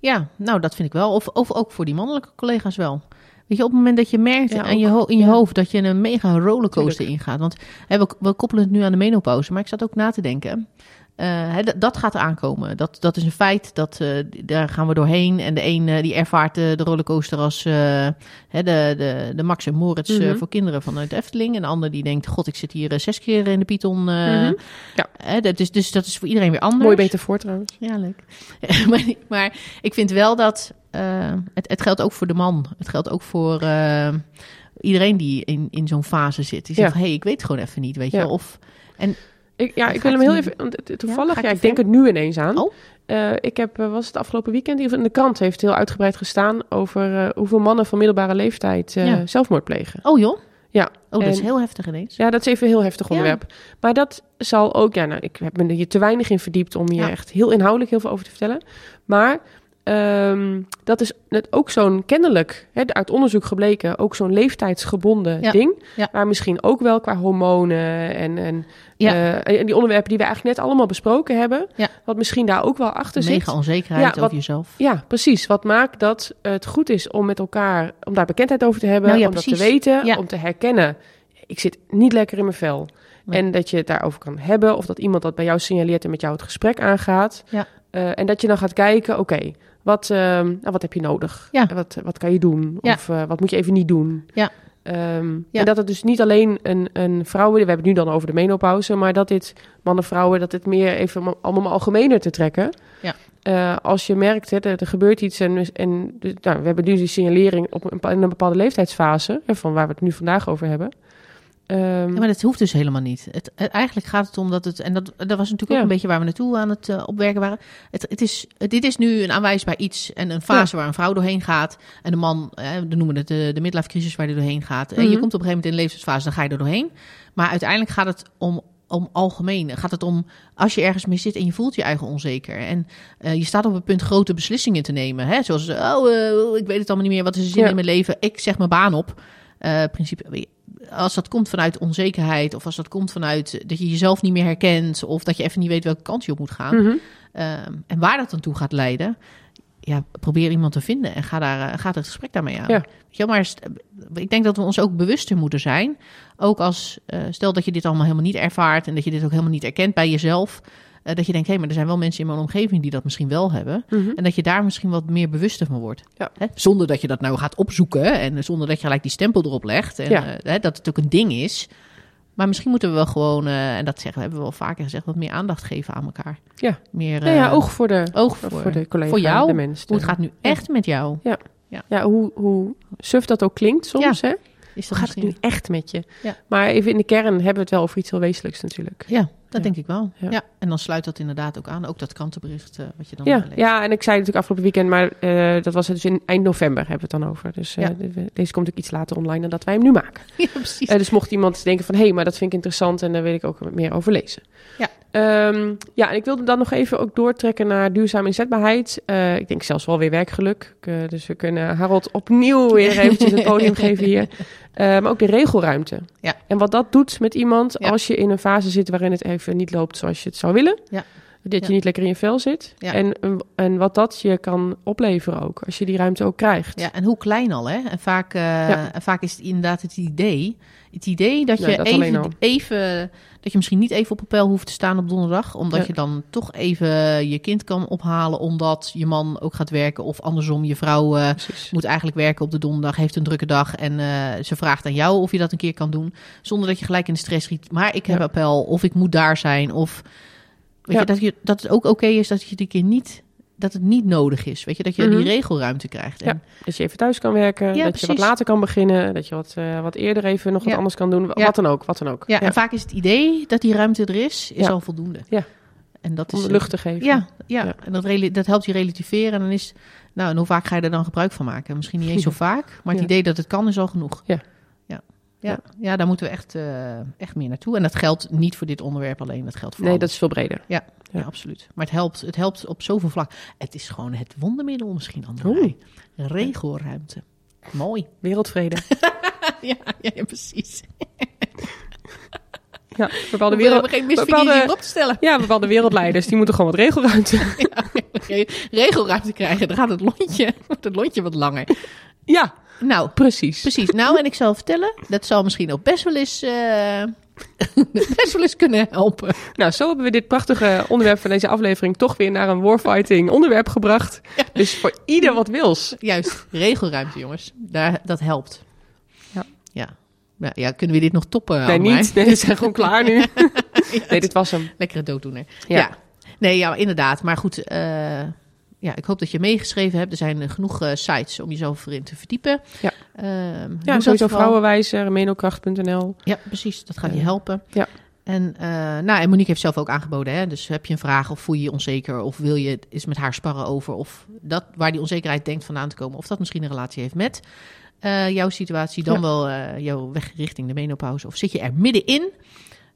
Ja, nou dat vind ik wel. Of, of ook voor die mannelijke collega's wel. Weet je, op het moment dat je merkt Ja, aan je in je Ja. hoofd dat je een mega rollercoaster Tuurlijk. ingaat. Want hè, we, we koppelen het nu aan de menopauze, maar ik zat ook na te denken. Eh, dat, gaat aankomen. Dat, dat is een feit. Dat, eh, daar gaan we doorheen. En de een eh, die ervaart de, rollercoaster als de, de, de Max en Moritz Mhm. voor kinderen vanuit de Efteling. En de ander die denkt, god, ik zit hier zes keer in de Python. Mhm. Ja. dat is, dus dat is voor iedereen weer anders. Mooi beter voor trouwens. Ja, leuk. maar, maar ik vind wel dat het, het geldt ook voor de man. Het geldt ook voor iedereen die in, in zo'n fase zit. Die zegt, Ja. hé, hey, ik weet het gewoon even niet, weet je Ja. Of, Ik, ja, ik wil hem heel even. want Toevallig, ja, ik denk ver? het nu ineens aan. Oh. Eh, ik heb, eh, was het afgelopen weekend, in de krant heeft heel uitgebreid gestaan over eh, hoeveel mannen van middelbare leeftijd Ja. zelfmoord plegen. oh joh, Ja, oh, dat is heel heftig ineens. Ja, dat is even een heel heftig Ja. onderwerp. Maar dat zal ook, ja, nou, ik heb me er hier te weinig in verdiept om hier Ja. echt heel inhoudelijk heel veel over te vertellen. Maar ehm, dat is net ook zo'n kennelijk, hè, uit onderzoek gebleken, ook zo'n leeftijdsgebonden Ja. ding. Ja. Maar misschien ook wel qua hormonen en, en, Ja. eh, en die onderwerpen die we eigenlijk net allemaal besproken hebben. Wat misschien daar ook wel achter zit. Mega onzekerheid over jezelf. Ja, precies. Wat maakt dat het goed is om met elkaar, om daar bekendheid over te hebben, Nou om dat te weten, om te herkennen. Ik zit niet lekker in mijn vel. Nee. En dat je het daarover kan hebben, of dat iemand dat bij jou signaleert en met jou het gesprek aangaat. Ja. Eh, en dat je dan gaat kijken, oké, wat, ehm, nou, wat heb je nodig? Ja. Wat, wat kan je doen? Ja. Of eh, wat moet je even niet doen? Ja. Ehm, Ja. En dat het dus niet alleen een, een vrouwen, we hebben het nu dan over de menopauze, maar dat dit mannen, vrouwen, dat het meer even om- allemaal algemener te trekken. Ja. Eh, als je merkt, hè, er, er gebeurt iets en, en dus, nou, we hebben nu die signalering op een, in een bepaalde leeftijdsfase, hè, van waar we het nu vandaag over hebben. Ehm, Ja, maar dat hoeft dus helemaal niet. Het, het- eigenlijk gaat het om dat het, en dat, dat was natuurlijk ook een beetje waar we naartoe aan het eh, opwerken waren. Het, het is, het- dit is nu een aanwijsbaar iets en een fase waar een vrouw doorheen gaat. En de man, eh, we noemen het de, de midlife crisis waar hij doorheen gaat. En je Mhm. komt op een gegeven moment in een levensfase, dan ga je er doorheen. Maar uiteindelijk gaat het om om algemeen? Gaat het om als je ergens mee zit en je voelt je eigen onzeker en eh, je staat op het punt grote beslissingen te nemen, hè? zoals oh, eh, ik weet het allemaal niet meer, wat is de zin Ja. in mijn leven? Ik zeg mijn baan op. Eh, principe, als dat komt vanuit onzekerheid of als dat komt vanuit dat je jezelf niet meer herkent of dat je even niet weet welke kant je op moet gaan Mhm. ehm, en waar dat dan toe gaat leiden, ja, probeer iemand te vinden en ga, daar, eh, ga het gesprek daarmee aan. Ja. Maar ik denk dat we ons ook bewuster moeten zijn. Ook als, eh, stel dat je dit allemaal helemaal niet ervaart en dat je dit ook helemaal niet erkent bij jezelf. Eh, dat je denkt, hé, maar er zijn wel mensen in mijn omgeving die dat misschien wel hebben. Mhm. En dat je daar misschien wat meer bewuster van wordt. Ja. Hè? Zonder dat je dat nou gaat opzoeken en zonder dat je gelijk die stempel erop legt. En Ja. eh, hè, dat het ook een ding is. Maar misschien moeten we wel gewoon, eh, en dat zeggen, hebben we wel vaker gezegd, wat meer aandacht geven aan elkaar. Ja. Meer ja, oog voor de, oog voor, voor de collega, voor jou. de mens. Hoe het gaat nu echt met jou. Ja, hoe, hoe suf dat ook klinkt soms, hè? Is Hoe dat gaat het nu echt met je? Ja. Maar even in de kern hebben we het wel over iets heel wezenlijks natuurlijk. Ja, dat denk ik wel. Ja. En dan sluit dat inderdaad ook aan. Ook dat krantenbericht eh, wat je dan Ja, leest. ja, en ik zei natuurlijk afgelopen weekend, maar eh, dat was het dus in eind november hebben we het dan over. Dus eh, deze komt ook iets later online dan dat wij hem nu maken. Ja, precies. Dus mocht iemand denken van, hé, hey, maar dat vind ik interessant en daar wil ik ook meer over lezen. Ja. Ehm, ja, en ik wilde dan nog even ook doortrekken naar duurzame inzetbaarheid. Ik denk zelfs wel weer werkgeluk. Dus we kunnen Harold opnieuw weer eventjes het podium geven hier. Eh, maar ook de regelruimte. Ja. En wat dat doet met iemand Ja. als je in een fase zit waarin het even niet loopt zoals je het zou willen. Ja. Dat je niet lekker in je vel zit. Ja. En, en wat dat je kan opleveren ook, als je die ruimte ook krijgt. Ja, en hoe klein al, hè? En vaak, eh, en vaak is het inderdaad het idee. Het idee dat je dat even, even... Dat je misschien niet even op appel hoeft te staan op donderdag. Omdat Ja. je dan toch even je kind kan ophalen. Omdat je man ook gaat werken. Of andersom, je vrouw eh, moet eigenlijk werken op de donderdag. Heeft een drukke dag. En eh, ze vraagt aan jou of je dat een keer kan doen. Zonder dat je gelijk in de stress schiet. Maar ik heb Ja. appel. Of ik moet daar zijn. Of weet je, dat, je, dat het ook oké is dat je die keer niet... Dat het niet nodig is. Weet je, dat je Mhm. die regelruimte krijgt. En, Dat je even thuis kan werken, Ja, dat je wat later kan beginnen, dat je wat, eh, wat eerder even nog wat Ja. anders kan doen. Ja. Wat dan ook, wat dan ook. Ja, en vaak is het idee dat die ruimte er is, is Ja. al voldoende. Ja. En dat om is lucht te geven. Ja, ja. Ja. en dat, dat helpt je relativeren. En dan is, nou, en hoe vaak ga je er dan gebruik van maken? Misschien niet eens zo vaak, maar het Ja. idee dat het kan is al genoeg. Ja. Ja, ja. ja daar moeten we echt, eh, echt meer naartoe. En dat geldt niet voor dit onderwerp alleen, dat geldt voor Nee, alles. dat is veel breder. ja, ja. absoluut. Maar het helpt, het helpt op zoveel vlak. Het is gewoon het wondermiddel misschien, André. Regelruimte. Mooi. Wereldvrede. ja, ja, ja, precies. ja, bepaalde, We wereld, hebben geen bepaalde- hierop te stellen. ja, bepaalde wereldleiders, die moeten gewoon wat regelruimte. Re- regelruimte krijgen, dan gaat het lontje, wordt het lontje wat langer. ja, Nou, precies. precies. Nou, en ik zal vertellen, dat zal misschien ook best wel eens, eh, best wel eens kunnen helpen. Nou, zo hebben we dit prachtige onderwerp van deze aflevering toch weer naar een warfighting onderwerp gebracht. Dus voor ieder wat wils. Juist, regelruimte, jongens. Daar, dat helpt. Ja. Ja. Nou, ja, kunnen we dit nog toppen? Nee, niet. Nee, we zijn gewoon klaar nu. Nee, dit was hem. Lekkere dooddoener. Ja. Ja. Nee, ja, inderdaad. Maar goed, eh, ja, ik hoop dat je meegeschreven hebt. Er zijn eh, genoeg eh, sites om jezelf erin te verdiepen. Ja. Doe Ja, sowieso vrouwenwijzer, menokracht.nl. Ja, precies. Dat gaat je Eh, helpen. ja. En, nou, en Monique heeft zelf ook aangeboden. Hè? Dus heb je een vraag of voel je je onzeker... of wil je eens met haar sparren over... of dat, waar die onzekerheid denkt vandaan te komen... of dat misschien een relatie heeft met jouw situatie... dan Ja. wel jouw weg richting de menopauze... of zit je er middenin...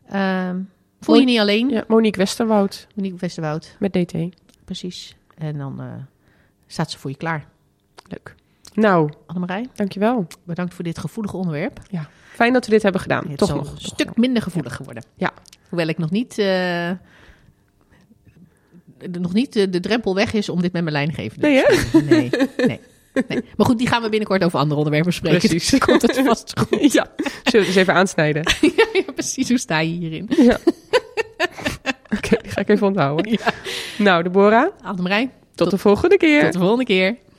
Ehm, voel je Mon- niet alleen, Ja, Monique Westerwoud Monique Westerwoud. met DT. Precies. En dan eh, staat ze voor je klaar. Leuk. Nou, Annemarij, dankjewel. bedankt voor dit gevoelige onderwerp. Fijn dat we dit hebben gedaan. Het is Toch nog. een stuk nog. minder gevoelig geworden. Ja. Hoewel ik nog niet, eh, de- nog niet de, de drempel weg is om dit met mijn lijngevende Nee, te bespreken. Nee, nee, nee. Maar goed, die gaan we binnenkort over andere onderwerpen bespreken. Precies. Dus komt het vast goed. Ja, zullen we het eens even aansnijden? ja, ja, precies. Hoe sta je hierin? Ja. Ga ik even onthouden. Ja. Nou, Deborah, Annemarij, tot de volgende keer. tot de volgende keer.